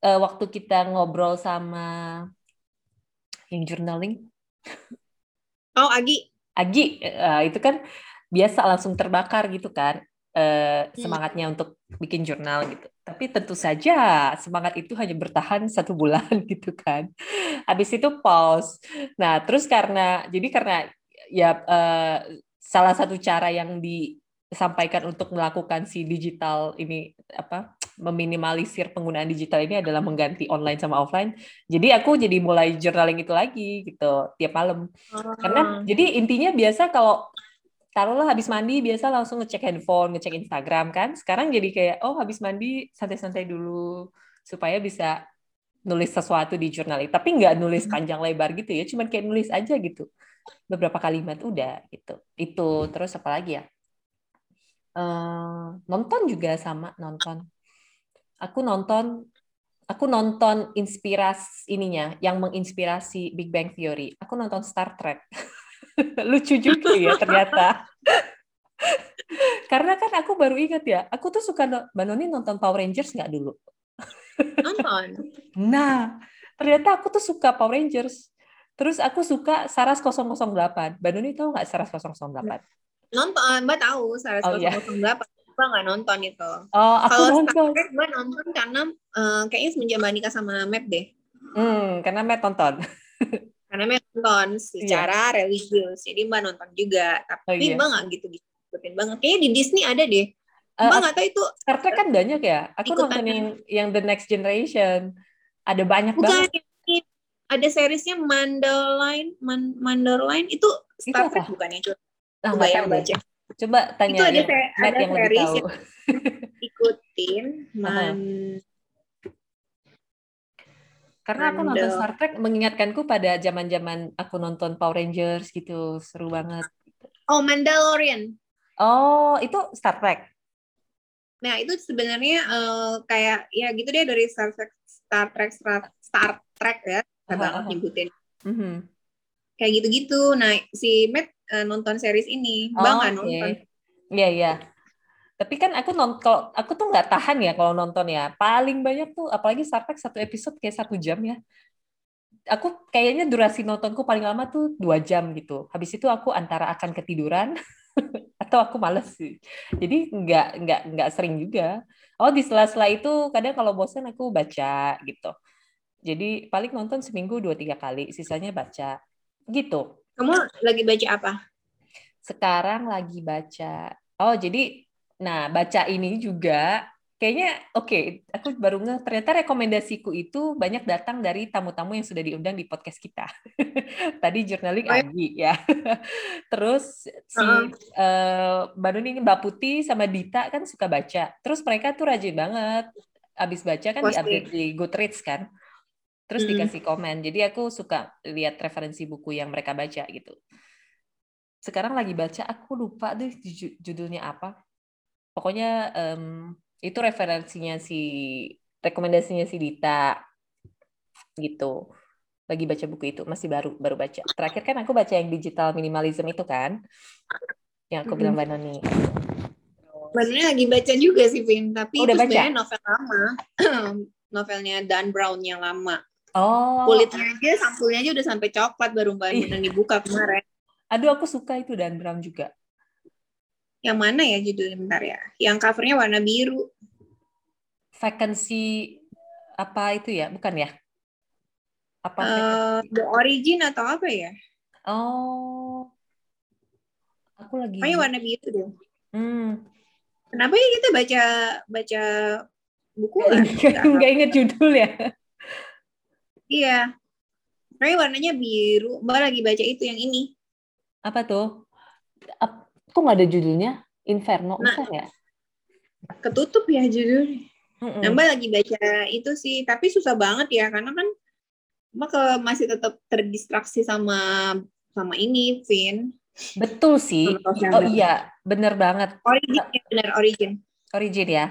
uh, waktu kita ngobrol sama yang journaling? Oh Agi. Agi uh, itu kan biasa langsung terbakar gitu kan uh, semangatnya hmm. untuk bikin jurnal gitu. Tapi tentu saja semangat itu hanya bertahan satu bulan gitu kan. Habis itu pause. Nah terus karena jadi karena ya uh, salah satu cara yang disampaikan untuk melakukan si digital ini apa meminimalisir penggunaan digital ini adalah mengganti online sama offline. Jadi aku jadi mulai journaling itu lagi gitu tiap malam. Karena jadi intinya biasa kalau taruhlah habis mandi biasa langsung ngecek handphone, ngecek Instagram kan. Sekarang jadi kayak oh habis mandi santai-santai dulu supaya bisa nulis sesuatu di jurnal. Tapi nggak nulis hmm. panjang lebar gitu ya, cuman kayak nulis aja gitu beberapa kalimat udah gitu. Itu terus apa lagi ya? Uh, nonton juga sama nonton. Aku nonton aku nonton inspirasi ininya yang menginspirasi Big Bang Theory. Aku nonton Star Trek. Lucu juga ya ternyata. Karena kan aku baru ingat ya aku tuh suka Mbak Noni nonton Power Rangers nggak dulu? Nonton? Nah ternyata aku tuh suka Power Rangers Terus aku suka Saras 008. Mbak Nuni tahu nggak Saras 008? Nonton, Mbak tahu Saras oh, 008. Iya. Mbak nggak nonton itu. Oh, aku Kalau nonton. Star Mbak nonton karena uh, kayaknya semenjak Mbak nikah sama Matt deh. Hmm, karena Matt nonton. karena Matt nonton secara yeah. religius, jadi Mbak nonton juga. Tapi oh, iya. Mbak nggak gitu-gitu ikutin banget. Kayaknya di Disney ada deh. Uh, Mbak nggak tahu itu. Star Trek kan banyak ya. Aku nonton yang yang The Next Generation. Ada banyak Bukan, banget. Ada seriesnya Mandalorian, Man, Mandalorian itu Star Trek bukan ya? Ah, Coba yang baca. Coba tanya. Itu ada, ya, ada yang series yang ikutin. Man, karena aku nonton Star Trek mengingatkanku pada zaman-zaman aku nonton Power Rangers gitu, seru banget. Oh, Mandalorian. Oh, itu Star Trek. Nah, itu sebenarnya uh, kayak ya gitu deh dari Star Trek Star Trek Star, Trek ya, saya banget nyebutin. Kayak gitu-gitu. Nah, si Matt uh, nonton series ini, oh, Bang okay. nonton. Iya, iya. Tapi kan aku nonton, kalau aku tuh nggak tahan ya kalau nonton ya. Paling banyak tuh, apalagi Star Trek satu episode kayak satu jam ya. Aku kayaknya durasi nontonku paling lama tuh dua jam gitu. Habis itu aku antara akan ketiduran atau aku males sih. Jadi nggak nggak nggak sering juga. Oh di sela-sela itu kadang kalau bosan aku baca gitu. Jadi paling nonton seminggu dua tiga kali, sisanya baca gitu. Kamu lagi baca apa? Sekarang lagi baca. Oh jadi Nah, baca ini juga kayaknya oke, okay, aku baru nge ternyata rekomendasiku itu banyak datang dari tamu-tamu yang sudah diundang di podcast kita. Tadi jurnaling oh, Agi ya. Terus si uh-huh. uh, Mbak Nuni Mbak Putih sama Dita kan suka baca. Terus mereka tuh rajin banget. Abis baca kan di-update di Goodreads kan. Terus hmm. dikasih komen. Jadi aku suka lihat referensi buku yang mereka baca gitu. Sekarang lagi baca, aku lupa deh judulnya apa. Pokoknya um, itu referensinya si rekomendasinya si Dita gitu. Lagi baca buku itu masih baru baru baca. Terakhir kan aku baca yang digital minimalism itu kan yang aku bilang mbak Noni. Sebenarnya lagi baca juga sih Vin tapi oh, itu sebenarnya novel lama. Novelnya Dan Brown yang lama oh kulitnya aja sampulnya aja udah sampai coklat baru mbak iya. Noni buka kemarin aduh aku suka itu Dan Brown juga yang mana ya judulnya bentar ya? Yang covernya warna biru. Vacancy apa itu ya? Bukan ya? Apa uh, The Origin atau apa ya? Oh. Aku lagi. Oh, warna biru deh. Hmm. Kenapa ya kita baca baca buku Enggak inget judul ya? Iya. Kayak warnanya biru. Mbak lagi baca itu yang ini. Apa tuh? kok nggak ada judulnya? Inferno nah, bukan ya? ketutup ya judul mm Mbak lagi baca itu sih. Tapi susah banget ya karena kan Mbak ke masih tetap terdistraksi sama sama ini Vin. Betul sih. Oh iya. Bener banget. Origin ya, bener origin. Origin ya?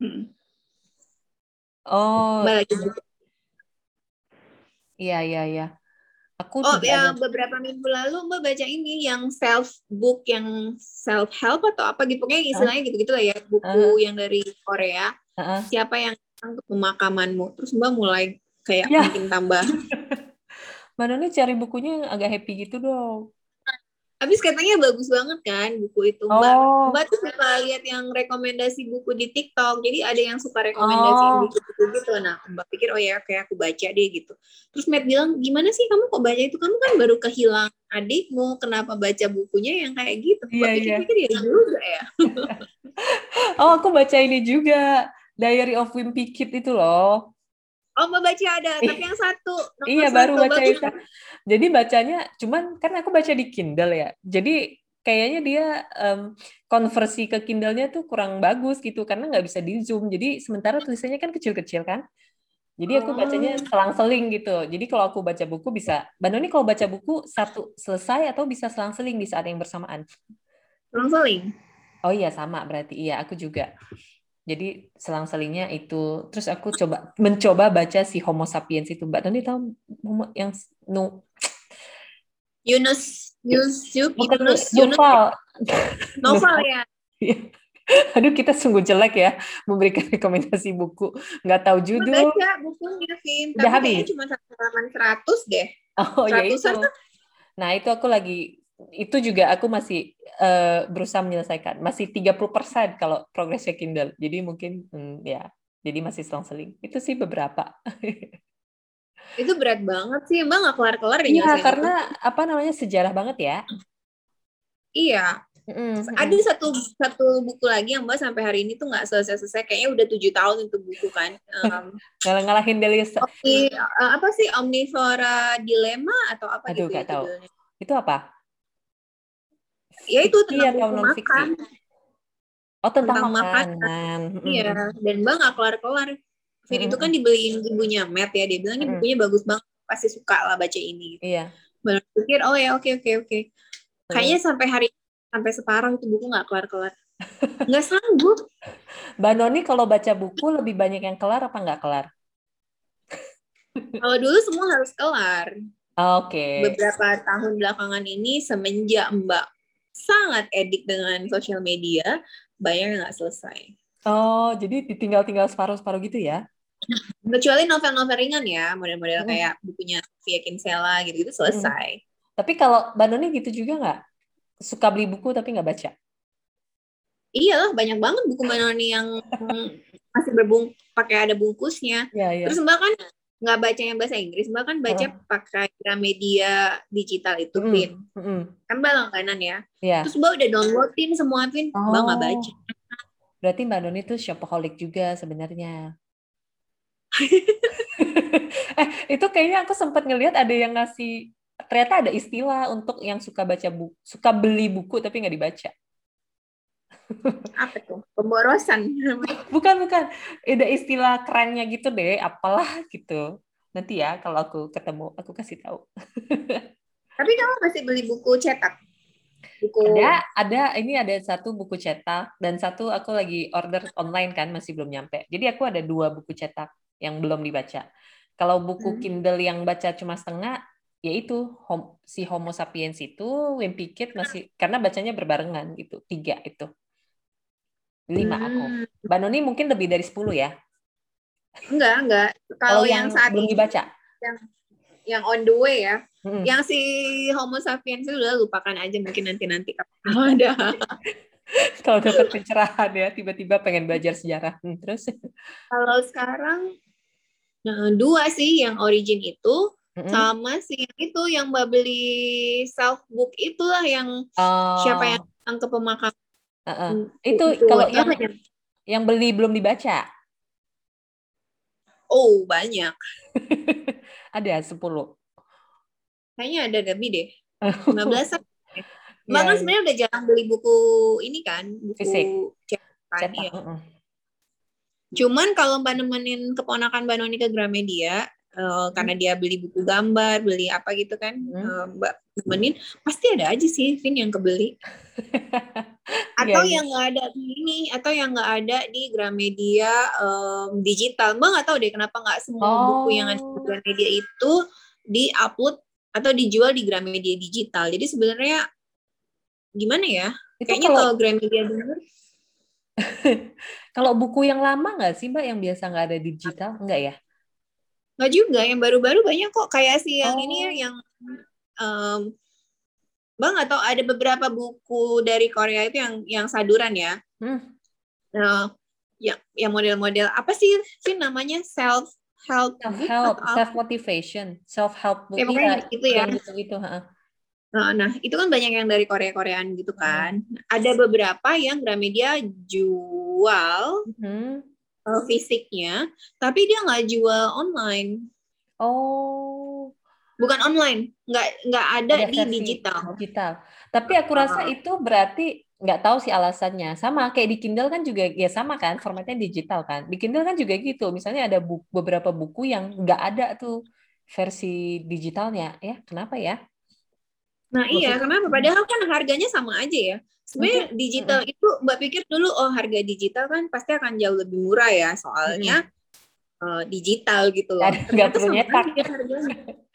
Hmm. oh. Mbak lagi iya iya iya Aku oh ya ada. beberapa minggu lalu Mbak baca ini yang self book yang self help atau apa gitu pokoknya istilahnya uh. gitu-gitu lah ya buku uh. yang dari Korea. Uh. Siapa yang untuk pemakamanmu? Terus Mbak mulai kayak ya. makin tambah. Mbak Noni cari bukunya yang agak happy gitu dong. Habis katanya bagus banget kan buku itu. Mbak, oh. Mbak tuh suka lihat yang rekomendasi buku di TikTok. Jadi ada yang suka rekomendasi oh. buku gitu. Nah, Mbak pikir oh ya kayak aku baca deh gitu. Terus Matt bilang, "Gimana sih kamu kok baca itu? Kamu kan baru kehilangan adikmu. Kenapa baca bukunya yang kayak gitu?" Mbak yeah, pikir-pikir yeah. ya juga ya. oh, aku baca ini juga. Diary of Wimpy Kid itu loh. Oh, Mbak baca ada, tapi yang satu. Iya, satu, baru baca itu. Jadi bacanya, cuman kan aku baca di Kindle ya. Jadi kayaknya dia um, konversi ke Kindle-nya tuh kurang bagus gitu, karena nggak bisa di zoom. Jadi sementara tulisannya kan kecil-kecil kan. Jadi aku bacanya oh. selang-seling gitu. Jadi kalau aku baca buku bisa, Bandoni kalau baca buku satu selesai atau bisa selang-seling di saat yang bersamaan? Selang-seling. Oh iya sama berarti iya aku juga. Jadi selang-selingnya itu. Terus aku coba mencoba baca si Homo sapiens itu. Mbak Tony tahu yang no Yunus Yunus Yunus, Yunus novel. Ya. Aduh kita sungguh jelek ya memberikan rekomendasi buku. Nggak tahu judul. Baca bukunya, Vin. Tapi habis. cuma satu halaman seratus deh. Oh, ya itu. Nah, itu aku lagi itu juga aku masih uh, berusaha menyelesaikan. Masih 30% kalau progresnya Kindle. Jadi mungkin hmm, ya, jadi masih selang-seling. Itu sih beberapa. itu berat banget sih, Mbak nggak kelar-kelar Iya, karena itu. apa namanya sejarah banget ya. Iya. Mm-hmm. Ada satu satu buku lagi yang mbak sampai hari ini tuh nggak selesai selesai. Kayaknya udah tujuh tahun itu buku kan. Um, Ngalah ngalahin Delis. Omni, uh, apa sih omnivora dilema atau apa Aduh, gitu? Gak tahu. Itu apa? Ya itu tentang buku makan. Oh tentang, tentang makanan. Iya. Dan mbak nggak kelar kelar. Fit mm-hmm. itu kan dibeliin ibunya Matt ya. Dia bilang ini mm-hmm. bukunya bagus banget. Pasti suka lah baca ini. Iya. Baru pikir oh ya oke okay, oke okay, oke. Okay. Kayaknya sampai hari sampai sekarang itu buku nggak kelar-kelar. Nggak sanggup. Mbak Noni kalau baca buku lebih banyak yang kelar apa nggak kelar? kalau dulu semua harus kelar. Oke. Okay. Beberapa tahun belakangan ini semenjak Mbak sangat edik dengan sosial media, yang nggak selesai. Oh, jadi ditinggal-tinggal separuh-separuh gitu ya? Kecuali novel-novel ringan ya, model-model hmm. kayak bukunya Via Kinsella gitu-gitu selesai. Hmm. Tapi kalau Mbak Noni gitu juga nggak? Suka beli buku tapi nggak baca? Iya lah, banyak banget buku Mbak Noni yang masih berbung pakai ada bungkusnya. Ya, ya. Terus Mbak kan nggak baca yang bahasa Inggris, Mbak kan baca uh. pakai media digital itu, mm. Pin. Mm. Kan Mbak langganan ya. Yeah. Terus Mbak udah downloadin semua, Pin. Oh. Mbak nggak baca. Berarti Mbak Noni tuh shopaholic juga sebenarnya. eh, itu kayaknya aku sempat ngelihat ada yang ngasih ternyata ada istilah untuk yang suka baca buku, suka beli buku tapi nggak dibaca. Apa tuh? Pemborosan. bukan, bukan. Ada istilah kerennya gitu deh, apalah gitu. Nanti ya kalau aku ketemu, aku kasih tahu. tapi kamu masih beli buku cetak? Buku... Ada, ada. Ini ada satu buku cetak dan satu aku lagi order online kan, masih belum nyampe. Jadi aku ada dua buku cetak yang belum dibaca. Kalau buku hmm. Kindle yang baca cuma setengah, yaitu hom, si Homo sapiens itu Wimpy Kid masih karena bacanya berbarengan gitu tiga itu lima hmm. aku Mbak Noni mungkin lebih dari sepuluh ya enggak enggak kalau yang, yang saat belum dibaca yang yang on the way ya hmm. yang si Homo sapiens itu udah lupakan aja mungkin nanti nanti ada kalau dapat pencerahan ya tiba-tiba pengen belajar sejarah hmm, terus kalau sekarang nah, dua sih yang origin itu Mm-hmm. Sama sih itu yang mbak beli self book itulah yang oh. siapa yang ke pemakaman. Uh-uh. Itu, itu kalau yang, yang yang beli belum dibaca. Oh banyak. ada sepuluh. Kayaknya ada lebih deh. Lima belas. Mbak kan sebenarnya udah jarang beli buku ini kan, buku Fisik. cetak. Ya. Uh-uh. Cuman kalau mbak nemenin keponakan mbak Noni ke Gramedia, uh, karena dia beli buku gambar, beli apa gitu kan, hmm. uh, Mbak temenin, pasti ada aja sih Vin yang kebeli. atau yeah, yang nggak ada di ini, atau yang nggak ada di Gramedia um, digital. Mbak nggak tahu deh kenapa nggak semua oh. buku yang ada di Gramedia itu di-upload atau dijual di Gramedia digital. Jadi sebenarnya gimana ya? Itu Kayaknya kalau, kalau Gramedia dulu kalau buku yang lama nggak sih Mbak yang biasa nggak ada digital? Enggak ya? Nggak juga, yang baru-baru banyak kok. Kayak si yang oh. ini ya, yang um, Bang atau ada beberapa buku dari Korea itu yang yang saduran ya. Hmm. Nah, yang yang model-model apa sih sih namanya self help self help self motivation self help book ya, iya, gitu ya gitu gitu nah, nah itu kan banyak yang dari Korea Koreaan gitu kan hmm. ada beberapa yang Gramedia jual hmm uh, fisiknya, tapi dia nggak jual online. Oh, bukan online, nggak nggak ada, ada di digital. Digital. Tapi aku rasa itu berarti nggak tahu sih alasannya. Sama kayak di Kindle kan juga ya sama kan, formatnya digital kan. Di Kindle kan juga gitu. Misalnya ada buku, beberapa buku yang nggak ada tuh versi digitalnya. Ya, kenapa ya? Nah iya, kenapa? Padahal kan harganya sama aja ya. Sebenarnya digital hmm. itu Mbak pikir dulu oh harga digital kan pasti akan jauh lebih murah ya soalnya hmm. uh, digital gitu loh. Nggak perlu nyetak.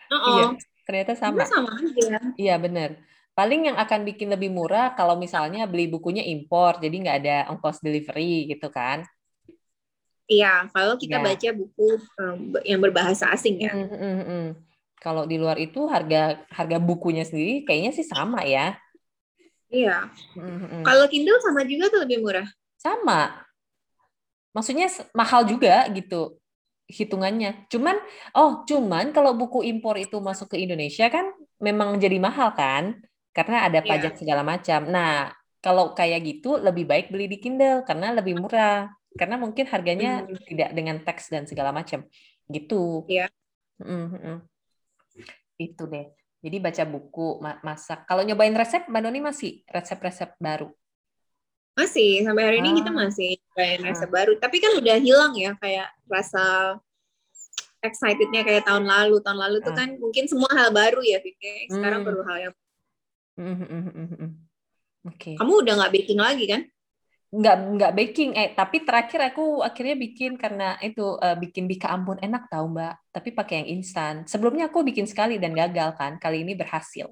Oh, oh. Iya, ternyata sama. Ternyata sama aja. Iya benar. Paling yang akan bikin lebih murah kalau misalnya beli bukunya impor, jadi nggak ada ongkos delivery gitu kan? Iya, kalau kita ya. baca buku um, yang berbahasa asing ya. Mm -hmm. Kalau di luar itu harga harga bukunya sendiri kayaknya sih sama ya. Iya. Mm-hmm. Kalau Kindle sama juga tuh lebih murah. Sama. Maksudnya mahal juga gitu hitungannya. Cuman oh, cuman kalau buku impor itu masuk ke Indonesia kan memang jadi mahal kan? Karena ada iya. pajak yeah. segala macam. Nah, kalau kayak gitu lebih baik beli di Kindle karena lebih murah. Karena mungkin harganya hmm. tidak dengan teks dan segala macam. Gitu. Iya. Mm -hmm. Itu deh. Jadi baca buku, masak. Kalau nyobain resep, Mbak Doni masih resep-resep baru? Masih, sampai hari ah. ini kita ah. masih nyobain resep ah. baru. Tapi kan udah hilang ya kayak rasa excitednya kayak tahun lalu. Tahun lalu ah. tuh kan mungkin semua hal baru ya, Vicky. Sekarang hmm. perlu hal yang... Mm -hmm. Oke. Okay. Kamu udah nggak baking lagi kan? Nggak nggak baking, eh tapi terakhir aku akhirnya bikin karena itu uh, bikin bika ambon enak tau mbak, tapi pakai yang instan. Sebelumnya aku bikin sekali dan gagal kan, kali ini berhasil.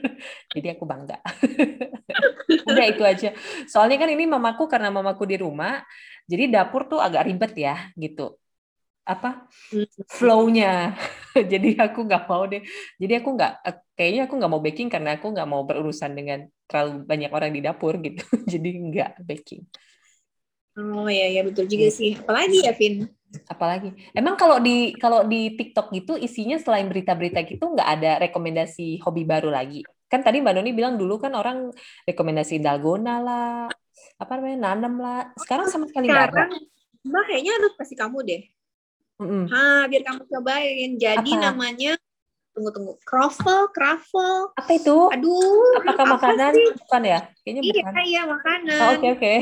Jadi aku bangga. udah itu aja. Soalnya kan ini mamaku karena mamaku di rumah, jadi dapur tuh agak ribet ya gitu apa hmm. flow-nya. jadi aku nggak mau deh. Jadi aku nggak kayaknya aku nggak mau baking karena aku nggak mau berurusan dengan terlalu banyak orang di dapur gitu. jadi nggak baking. Oh ya ya betul juga hmm. sih. Apalagi ya Vin? Apalagi. Emang kalau di kalau di TikTok gitu isinya selain berita-berita gitu nggak ada rekomendasi hobi baru lagi. Kan tadi Mbak Noni bilang dulu kan orang rekomendasi dalgona lah, apa namanya nanam lah. Sekarang sama sekali nggak ada. Mbak kayaknya harus kasih kamu deh Mm-hmm. Ha, biar kamu cobain. Jadi Apa? namanya tunggu tunggu croffle croffle apa itu aduh apakah apa makanan sih? bukan ya kayaknya iya bukan. iya makanan oke oh, oke okay, okay.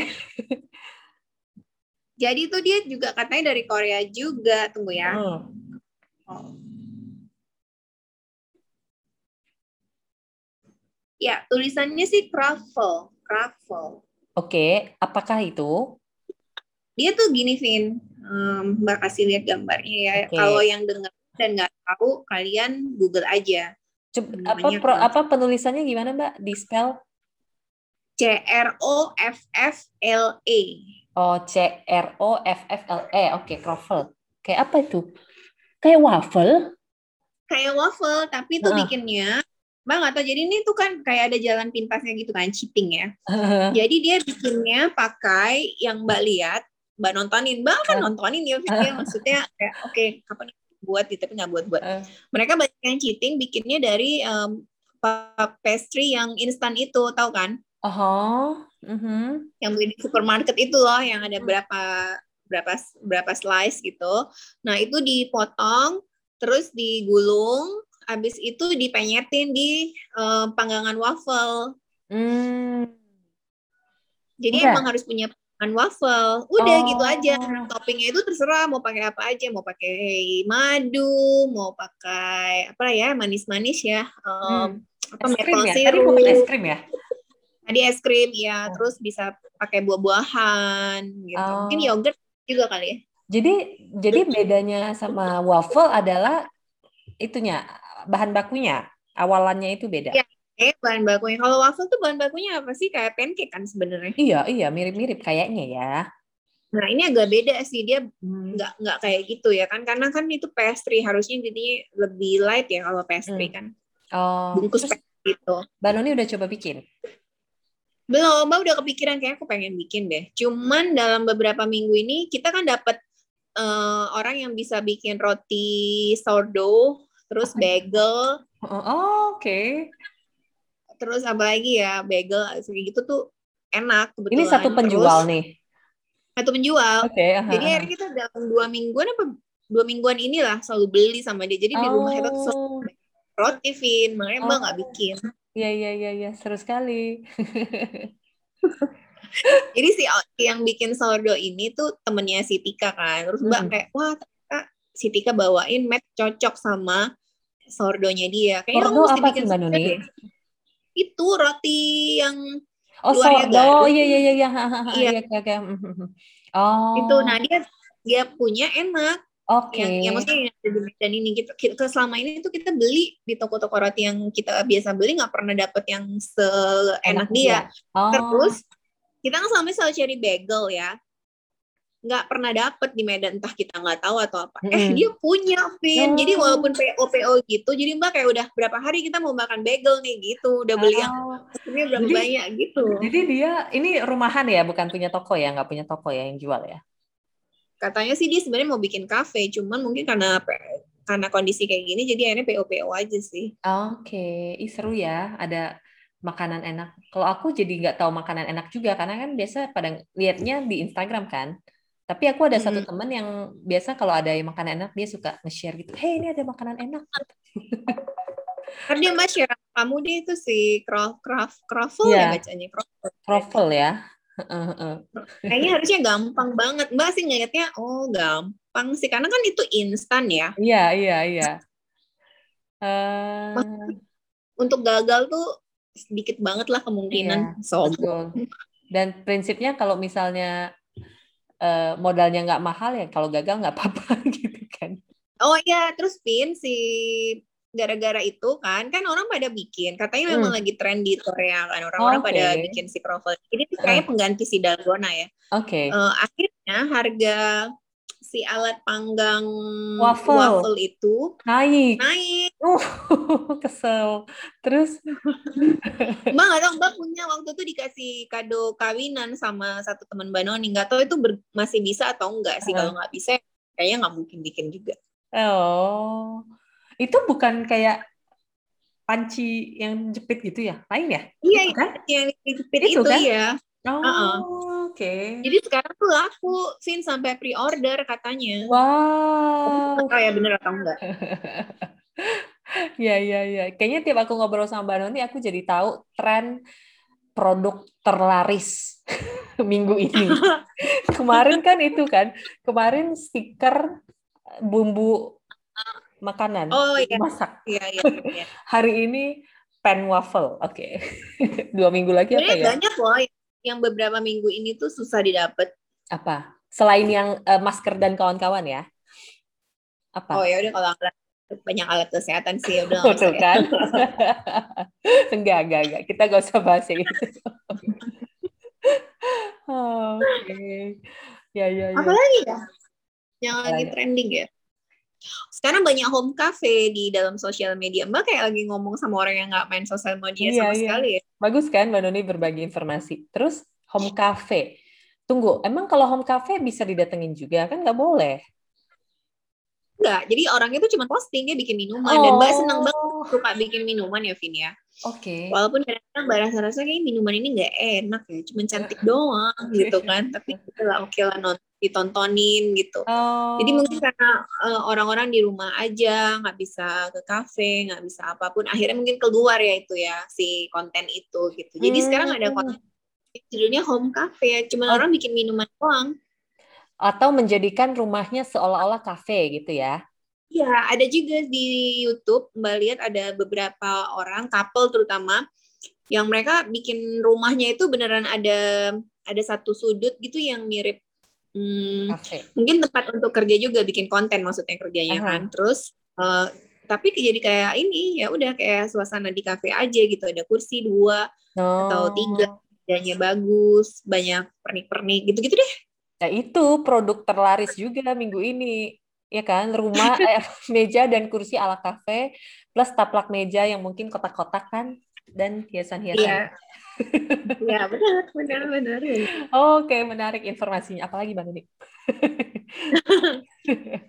jadi itu dia juga katanya dari Korea juga tunggu ya hmm. oh. ya tulisannya sih croffle croffle oke okay. apakah itu dia tuh gini Vin um, Mbak kasih lihat gambarnya ya. Okay. Kalau yang dengar dan nggak tahu, kalian Google aja. Coba, apa pro, apa penulisannya gimana Mbak? Di spell? C R O F F L E. Oh, C R O F F L E. Oke, okay, croffle. Kayak apa itu? Kayak waffle? Kayak waffle, tapi itu uh. bikinnya Mbak nggak tahu. Jadi ini tuh kan kayak ada jalan pintasnya gitu kan, cheating ya. Jadi dia bikinnya pakai yang Mbak lihat mbak nontonin. Mbak kan nontonin ya video maksudnya kayak oke okay, kapan buat? Gitu tapi nggak buat buat. Uh. mereka banyak yang cheating bikinnya dari um, pastry yang instan itu tahu kan? Oh uh -huh. yang beli di supermarket itu loh yang ada berapa berapa berapa slice gitu. Nah itu dipotong terus digulung habis itu dipenyetin di uh, panggangan waffle. Hmm. jadi Udah. emang harus punya makan waffle. Udah oh. gitu aja. Toppingnya itu terserah mau pakai apa aja, mau pakai madu, mau pakai apa ya manis-manis ya. Um, hmm. Apa es krim ya? Tadi mau pakai es krim ya? Tadi es krim ya, oh. terus bisa pakai buah-buahan gitu. Oh. Mungkin yogurt juga kali ya. Jadi jadi bedanya sama waffle adalah itunya bahan bakunya awalannya itu beda. Ya, Eh, bahan bakunya. Kalau waffle tuh bahan bakunya apa sih? Kayak pancake kan sebenarnya. Iya, iya, mirip-mirip kayaknya ya. Nah, ini agak beda sih. Dia hmm. nggak nggak kayak gitu ya kan? Karena kan itu pastry harusnya jadinya lebih light ya kalau pastry hmm. kan. Oh. Bungkus Terus, pastry gitu. Mbak Noni udah coba bikin? Belum, Mbak udah kepikiran kayak aku pengen bikin deh. Cuman dalam beberapa minggu ini kita kan dapat uh, orang yang bisa bikin roti sourdough, terus bagel. Oh, oh oke. Okay terus apa lagi ya bagel kayak gitu tuh enak kebetulan. Ini satu penjual terus, nih. Satu penjual. Okay, Jadi akhirnya kita dalam dua mingguan apa dua mingguan inilah selalu beli sama dia. Jadi oh. di rumah itu tuh roti Vin, makanya oh. mbak nggak bikin. Iya iya iya iya seru sekali. Jadi si yang bikin sourdough ini tuh temennya si Tika kan. Terus mbak hmm. kayak wah si Tika bawain mat cocok sama sourdoughnya dia. Kayaknya sourdough apa sih Mbak Nuni? Itu roti yang oh sourdough. oh iya iya iya iya. Iya. Oke oke. Oh. Itu nah dia dia punya enak. Oke. Okay. Yang, yang maksudnya yang ada di Medan ini kita, kita selama ini tuh kita beli di toko-toko roti yang kita biasa beli. Nggak pernah dapet yang seenak dia. Oh. Terus kita kan selama ini selalu cari bagel ya nggak pernah dapet di Medan entah kita nggak tahu atau apa mm. eh dia punya Vin oh. jadi walaupun PO PO gitu jadi mbak kayak udah berapa hari kita mau makan bagel nih gitu udah beli oh. yang ini berapa jadi, banyak gitu jadi dia ini rumahan ya bukan punya toko ya nggak punya toko ya yang jual ya katanya sih dia sebenarnya mau bikin cafe cuman mungkin karena karena kondisi kayak gini jadi akhirnya PO PO aja sih oke okay. Ih, seru ya ada makanan enak. Kalau aku jadi nggak tahu makanan enak juga karena kan biasa pada liatnya di Instagram kan. Tapi aku ada satu Hmm. temen yang biasa kalau ada yang makanan enak dia suka nge-share gitu. Hey ini ada makanan enak. Kan dia mas share kamu deh itu si craft craft croffle Iya. ya bacanya croffle. Ya. Kayaknya harusnya gampang banget. Mbak sih ngeliatnya oh gampang sih karena kan itu instan ya. Iya iya iya. Eh, Untuk gagal tuh sedikit banget lah kemungkinan. Sombong. betul. Dan prinsipnya kalau misalnya eh, modalnya nggak mahal ya kalau gagal nggak apa-apa gitu kan. Oh iya, terus Pin si gara-gara itu kan kan orang pada bikin katanya memang Hmm. lagi tren di Korea kan orang-orang Oke. pada bikin si croffle ini tuh kayak pengganti si dalgona ya Oke. Eh, akhirnya harga si alat panggang Waffle. itu Naik. naik Uh, kesel. Terus mbak nggak tahu mbak punya waktu itu dikasih kado kawinan sama satu teman mbak Noni nggak tahu itu ber- masih bisa atau enggak sih Uh-huh. kalau nggak bisa kayaknya nggak mungkin bikin juga Oh, itu bukan kayak panci yang jepit gitu ya? Lain ya? iya Itu kan? yang dijepit Itu itu, kan? ya Oh, Uh-uh. Oke. jadi sekarang tuh laku Vin sampai pre-order katanya Wow. ya bener atau enggak Ya, ya, ya. Kayaknya tiap aku ngobrol sama Mbak Noni, aku jadi tahu tren produk terlaris minggu ini. Kemarin kan itu kan, kemarin stiker bumbu makanan Oh, iya. masak. iya iya iya Hari ini pan waffle. Oke. Dua minggu lagi apa Sebenarnya ya? banyak loh yang beberapa minggu ini tuh susah didapat Apa? Selain yang eh, masker dan kawan-kawan ya? Apa? oh ya udah kalau alat banyak alat kesehatan sih udah nggak usah ya. kan? enggak, enggak, enggak. Kita gak usah bahas yang itu. Oh, Oke. Ya, ya, ya. apalagi ya yang lagi trending ya sekarang banyak home cafe di dalam sosial media mbak kayak lagi ngomong sama orang yang nggak main sosial media Iya, sama iya. sekali ya Bagus kan Mbak Noni berbagi informasi. Terus home cafe. Tunggu, emang kalau home cafe bisa didatengin juga? Kan nggak boleh. enggak jadi orangnya tuh cuma posting dia bikin minuman dan mbak seneng banget Oh, suka bikin minuman ya Vin ya Oke. walaupun kadang-kadang mbak rasa-rasa kayak minuman ini nggak enak ya cuma cantik doang gitu kan tapi kita lah oke lah non- ditontonin gitu Oh. Jadi mungkin karena eh, orang-orang di rumah aja nggak bisa ke kafe, nggak bisa apa pun, akhirnya mungkin keluar ya itu ya si konten itu gitu. Jadi Hmm. sekarang ada konten judulnya home cafe ya, cuma Oh. orang bikin minuman doang. atau menjadikan rumahnya seolah-olah kafe gitu ya. Ya, ada juga di YouTube Mbak lihat ada beberapa orang couple terutama yang mereka bikin rumahnya itu beneran ada ada satu sudut gitu yang mirip hmm, mungkin tempat untuk kerja juga bikin konten maksudnya kerjanya Aha. kan terus eh, tapi jadi kayak ini ya udah kayak suasana di kafe aja gitu ada kursi dua Oh. Atau tiga. mejanya bagus banyak pernik-pernik gitu-gitu deh Nah, itu produk terlaris juga minggu ini. Ya kan? Rumah, eh, meja dan kursi ala kafe plus taplak meja yang mungkin kotak-kotak kan dan hiasan-hiasan. Iya. Ya benar benar benar benar. Oke, menarik informasinya. Apalagi Bang Udi?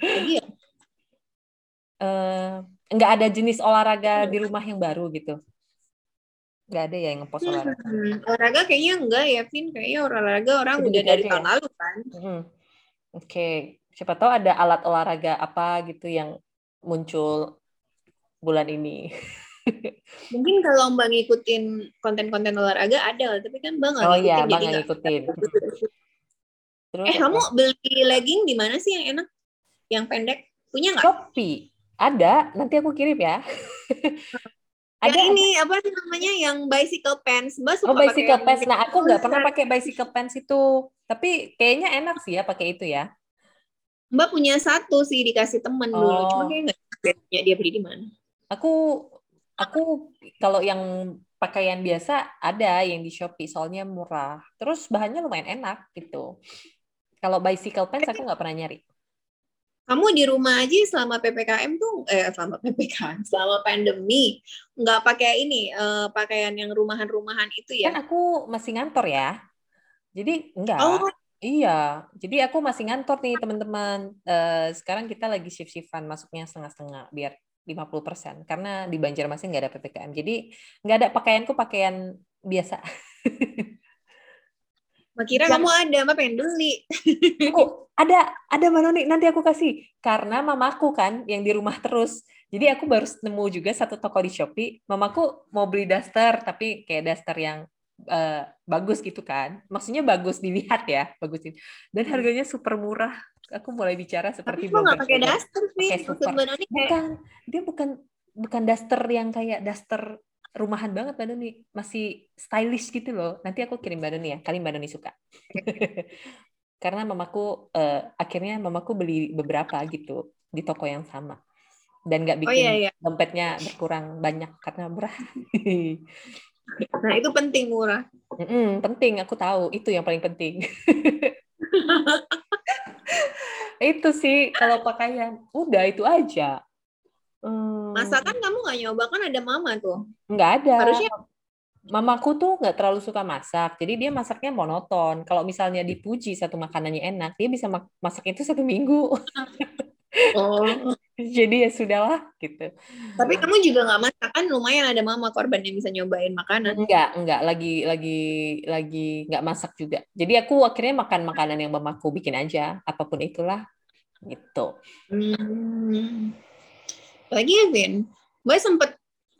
jadi ya Eh, nggak ada jenis olahraga di rumah yang baru gitu. Nggak ada ya yang ngepost olahraga. hmm, olahraga kayaknya enggak ya Vin kayaknya olahraga orang Gitu-gitu udah dari tahun ya? lalu kan Mm. Oke, siapa tahu ada alat olahraga apa gitu yang muncul bulan ini. Mungkin kalau mbak ngikutin konten-konten olahraga ada tapi kan mbak nggak Oh ngikutin iya, jadi Bang nggak- ngikutin. Terus eh kamu beli legging di mana sih yang enak yang pendek punya nggak Shopee ada, nanti aku kirim ya. ada yang ini apa namanya yang bicycle pants mbak suka Oh, pakai bicycle yang pants. Nah, aku nggak pernah besar. pakai bicycle pants itu. Tapi kayaknya enak sih ya pakai itu ya. mbak punya satu sih dikasih temen dulu Oh. cuma kayak nggak tahu ya dia beli di mana Aku aku kalau yang pakaian biasa ada yang di Shopee soalnya murah. Terus bahannya lumayan enak gitu. Kalau bicycle pants aku nggak pernah nyari. kamu di rumah aja selama ppkm tuh eh selama ppkm selama pandemi nggak pakai ini eh, pakaian yang rumahan-rumahan itu ya Kan aku masih ngantor ya. Jadi enggak. oh Iya, jadi aku masih ngantor nih teman-teman. Eh, sekarang kita lagi shift-shiftan, masuknya setengah-setengah biar 50% karena di Banjarmasin nggak ada PPKM. Jadi nggak ada pakaianku pakaian biasa. Mbak kira kamu ada, Mbak pengen beli. Aku ada, ada Mbak Noni, nanti aku kasih. Karena mamaku kan yang di rumah terus. Jadi aku baru nemu juga satu toko di Shopee. Mamaku mau beli daster, tapi kayak daster yang uh, bagus gitu kan. Maksudnya bagus dilihat ya, bagus. Dan harganya super murah. Aku mulai bicara seperti Tapi nggak pakai daster sih. Bukan, dia bukan bukan daster yang kayak daster rumahan banget Mbak Doni, masih stylish gitu loh. Nanti aku kirim Mbak Doni ya, kali Mbak Doni suka. Karena mamaku uh, akhirnya mamaku beli beberapa gitu di toko yang sama dan nggak oh, bikin oh, iya, iya. dompetnya berkurang banyak karena murah. nah itu penting murah. Mm -mm, penting aku tahu itu yang paling penting. itu sih kalau pakaian udah itu aja Hmm. Masakan kamu nggak nyoba kan ada mama tuh? Nggak ada. Harusnya Mamaku tuh nggak terlalu suka masak, jadi dia masaknya monoton. Kalau misalnya dipuji satu makanannya enak, dia bisa masak itu satu minggu. Oh. Jadi ya sudahlah gitu. Tapi kamu juga nggak masak kan? Lumayan ada mama korban yang bisa nyobain makanan. Enggak, enggak. Lagi lagi lagi nggak masak juga. Jadi aku akhirnya makan makanan yang mamaku bikin aja, apa pun itulah. Gitu. Hmm lagi ya Vin Mbak sempet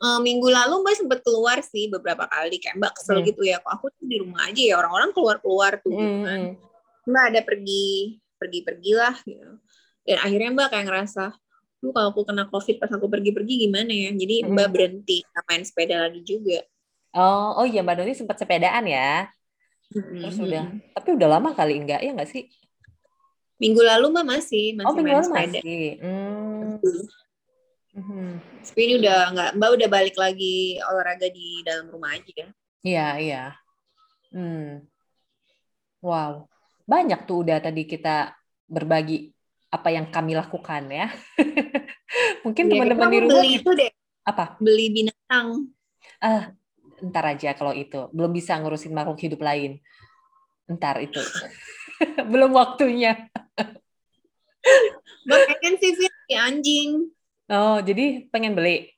uh, minggu lalu Mbak sempet keluar sih beberapa kali kayak Mbak kesel hmm. gitu ya kok aku tuh di rumah aja ya orang-orang keluar-keluar tuh gitu kan hmm. Mbak ada pergi pergi-pergilah gitu dan akhirnya Mbak kayak ngerasa lu kalau aku kena covid pas aku pergi-pergi gimana ya jadi hmm. Mbak berhenti main sepeda lagi juga oh oh iya Mbak Doni sempat sepedaan ya hmm. terus udah tapi udah lama kali enggak ya enggak sih minggu lalu Mbak masih masih oh, minggu lalu sepeda masih. Hmm. Mm-hmm. Tapi ini udah nggak, Mbak udah balik lagi olahraga di dalam rumah aja ya? Iya, iya. Hmm. Wow, banyak tuh udah tadi kita berbagi apa yang kami lakukan ya. Mungkin ya, teman-teman di rumah beli itu deh. Apa? Beli binatang. Ah, ntar aja kalau itu. Belum bisa ngurusin makhluk hidup lain. Ntar itu. Belum waktunya. Mbak pengen sih anjing. Oh, jadi pengen beli?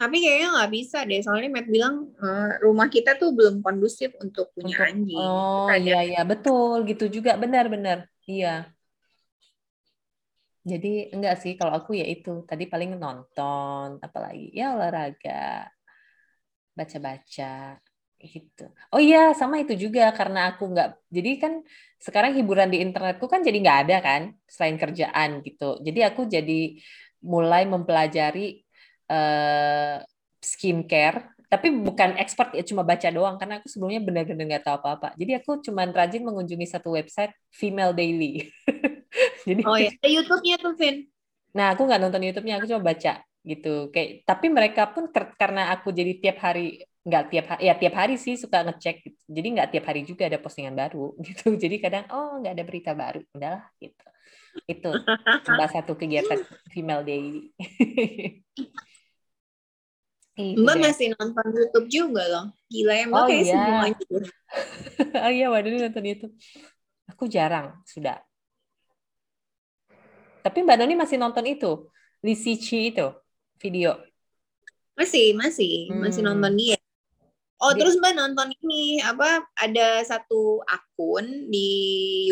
Tapi kayaknya nggak bisa deh, soalnya Matt bilang uh, rumah kita tuh belum kondusif untuk punya untuk, anjing. Oh iya iya betul gitu juga benar-benar iya. Jadi enggak sih kalau aku ya itu tadi paling nonton apalagi ya olahraga baca-baca gitu. Oh iya sama itu juga karena aku nggak jadi kan sekarang hiburan di internetku kan jadi nggak ada kan selain kerjaan gitu. Jadi aku jadi mulai mempelajari uh, skincare tapi bukan expert ya cuma baca doang karena aku sebelumnya benar-benar nggak tahu apa-apa jadi aku cuma rajin mengunjungi satu website Female Daily jadi oh ya YouTube-nya tuh Vin nah aku nggak nonton YouTube-nya aku cuma baca gitu kayak tapi mereka pun karena aku jadi tiap hari nggak tiap hari ya tiap hari sih suka ngecek gitu. jadi nggak tiap hari juga ada postingan baru gitu jadi kadang oh nggak ada berita baru udahlah gitu itu salah satu kegiatan female daily Mbak deh. masih nonton YouTube juga loh. Gila ya Mbak oh, kayak iya. semuanya. oh iya, waduh nonton YouTube. Aku jarang, sudah. Tapi Mbak Noni masih nonton itu, Lizzie Chi itu, video. Masih, masih. Hmm. Masih nonton dia. Oh, terus Mbak nonton ini apa ada satu akun di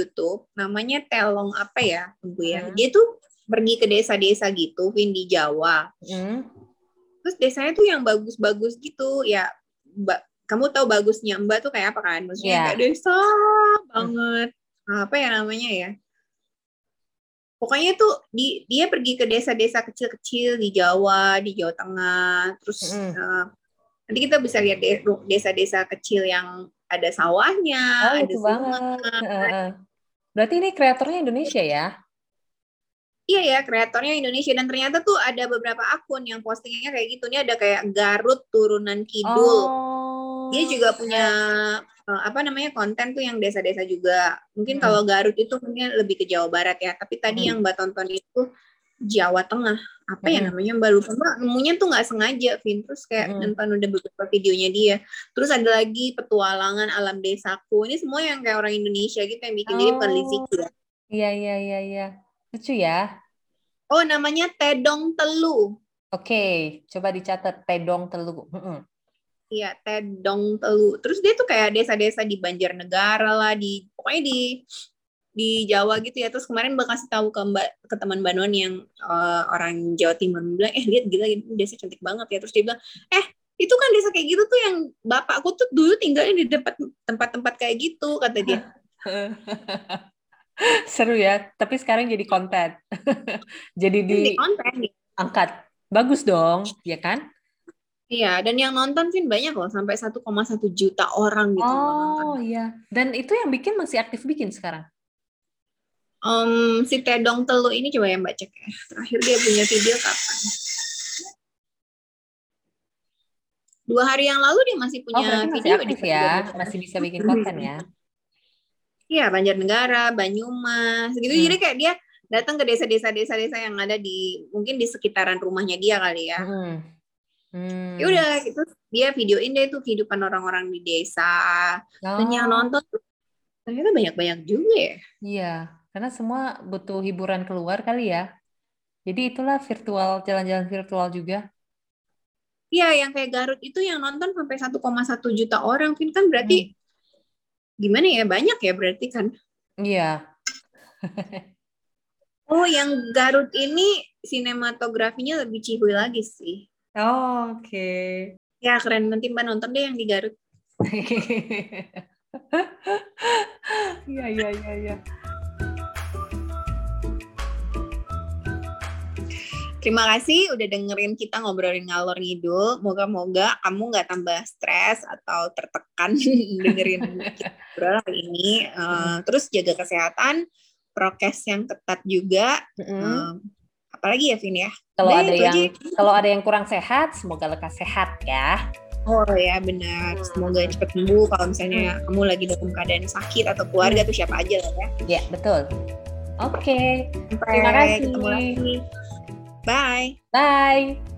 YouTube namanya Telong apa ya, Bu ya. Hmm. Dia tuh pergi ke desa-desa gitu, Vin di Jawa. Hmm. Terus desanya tuh yang bagus-bagus gitu, ya Mbak kamu tahu bagusnya Mbak tuh kayak apa kan? Maksudnya yeah. kayak desa banget. Hmm. Apa ya namanya ya? Pokoknya tuh di, dia pergi ke desa-desa kecil-kecil di Jawa, di Jawa Tengah, terus mm. uh, nanti kita bisa lihat desa-desa kecil yang ada sawahnya, oh, ada itu banget. Berarti ini kreatornya Indonesia ya? Iya ya, kreatornya Indonesia dan ternyata tuh ada beberapa akun yang postingnya kayak gitu. Ini ada kayak Garut turunan Kidul. Oh. Dia juga punya uh, apa namanya konten tuh yang desa-desa juga. Mungkin hmm. kalau Garut itu mungkin lebih ke Jawa Barat ya. Tapi tadi hmm. yang Mbak tonton itu Jawa Tengah apa ya namanya mbak lupa mbak nemunya tuh nggak sengaja Vin terus kayak hmm. nonton udah beberapa videonya dia terus ada lagi petualangan alam desaku ini semua yang kayak orang Indonesia gitu yang bikin oh. jadi bukan ya iya iya iya iya lucu ya Oh, namanya Tedong Telu. Oke, coba dicatat Tedong Telu. Iya, Tedong Telu. Terus dia tuh kayak desa-desa di Banjarnegara lah, di pokoknya di di Jawa gitu ya. Terus kemarin gue kasih tahu ke mbak ke teman Banon yang uh, orang Jawa Timur bilang, eh lihat gila desa cantik banget ya. Terus dia bilang, eh itu kan desa kayak gitu tuh yang bapakku tuh dulu tinggalnya di tempat tempat-tempat kayak gitu kata dia. Seru ya, tapi sekarang jadi konten. jadi di konten. Angkat. Bagus dong, ya kan? Iya, dan yang nonton sih banyak loh, sampai 1,1 juta orang gitu. Oh iya, dan itu yang bikin masih aktif bikin sekarang? Um, si Tedong Telu ini coba ya Mbak cek ya. Terakhir dia punya video kapan? Dua hari yang lalu dia masih punya oh, masih video aktif di ya, masih bisa bikin konten ya. Iya, Banjarnegara, Banyumas, gitu. Hmm. Jadi kayak dia datang ke desa-desa-desa-desa yang ada di mungkin di sekitaran rumahnya dia kali ya. Hmm. Hmm. Ya udah gitu dia videoin deh tuh kehidupan orang-orang di desa. Oh. Dan yang oh. nonton ternyata banyak-banyak juga ya. Iya, karena semua butuh hiburan keluar kali ya. Jadi itulah virtual jalan-jalan virtual juga. Iya, yang kayak Garut itu yang nonton sampai 1,1 juta orang, kan berarti hmm gimana ya banyak ya berarti kan iya oh yang Garut ini sinematografinya lebih cihuy lagi sih oh, oke okay. ya keren nanti mbak nonton deh yang di Garut iya iya iya iya Terima kasih udah dengerin kita ngobrolin ngalor ngidul. Moga-moga kamu nggak tambah stres atau tertekan dengerin kita ngobrol hari ini. Uh, terus jaga kesehatan, prokes yang ketat juga. Mm-hmm. Uh, apalagi ya, Vin ya? Kalau ada yang kalau ada yang kurang sehat, semoga lekas sehat ya. Oh ya benar. Semoga cepat sembuh. Kalau misalnya hmm. kamu lagi dalam keadaan sakit atau keluarga hmm. tuh siapa aja lah ya. Ya betul. Oke. Okay. Terima kasih. Bye. Bye.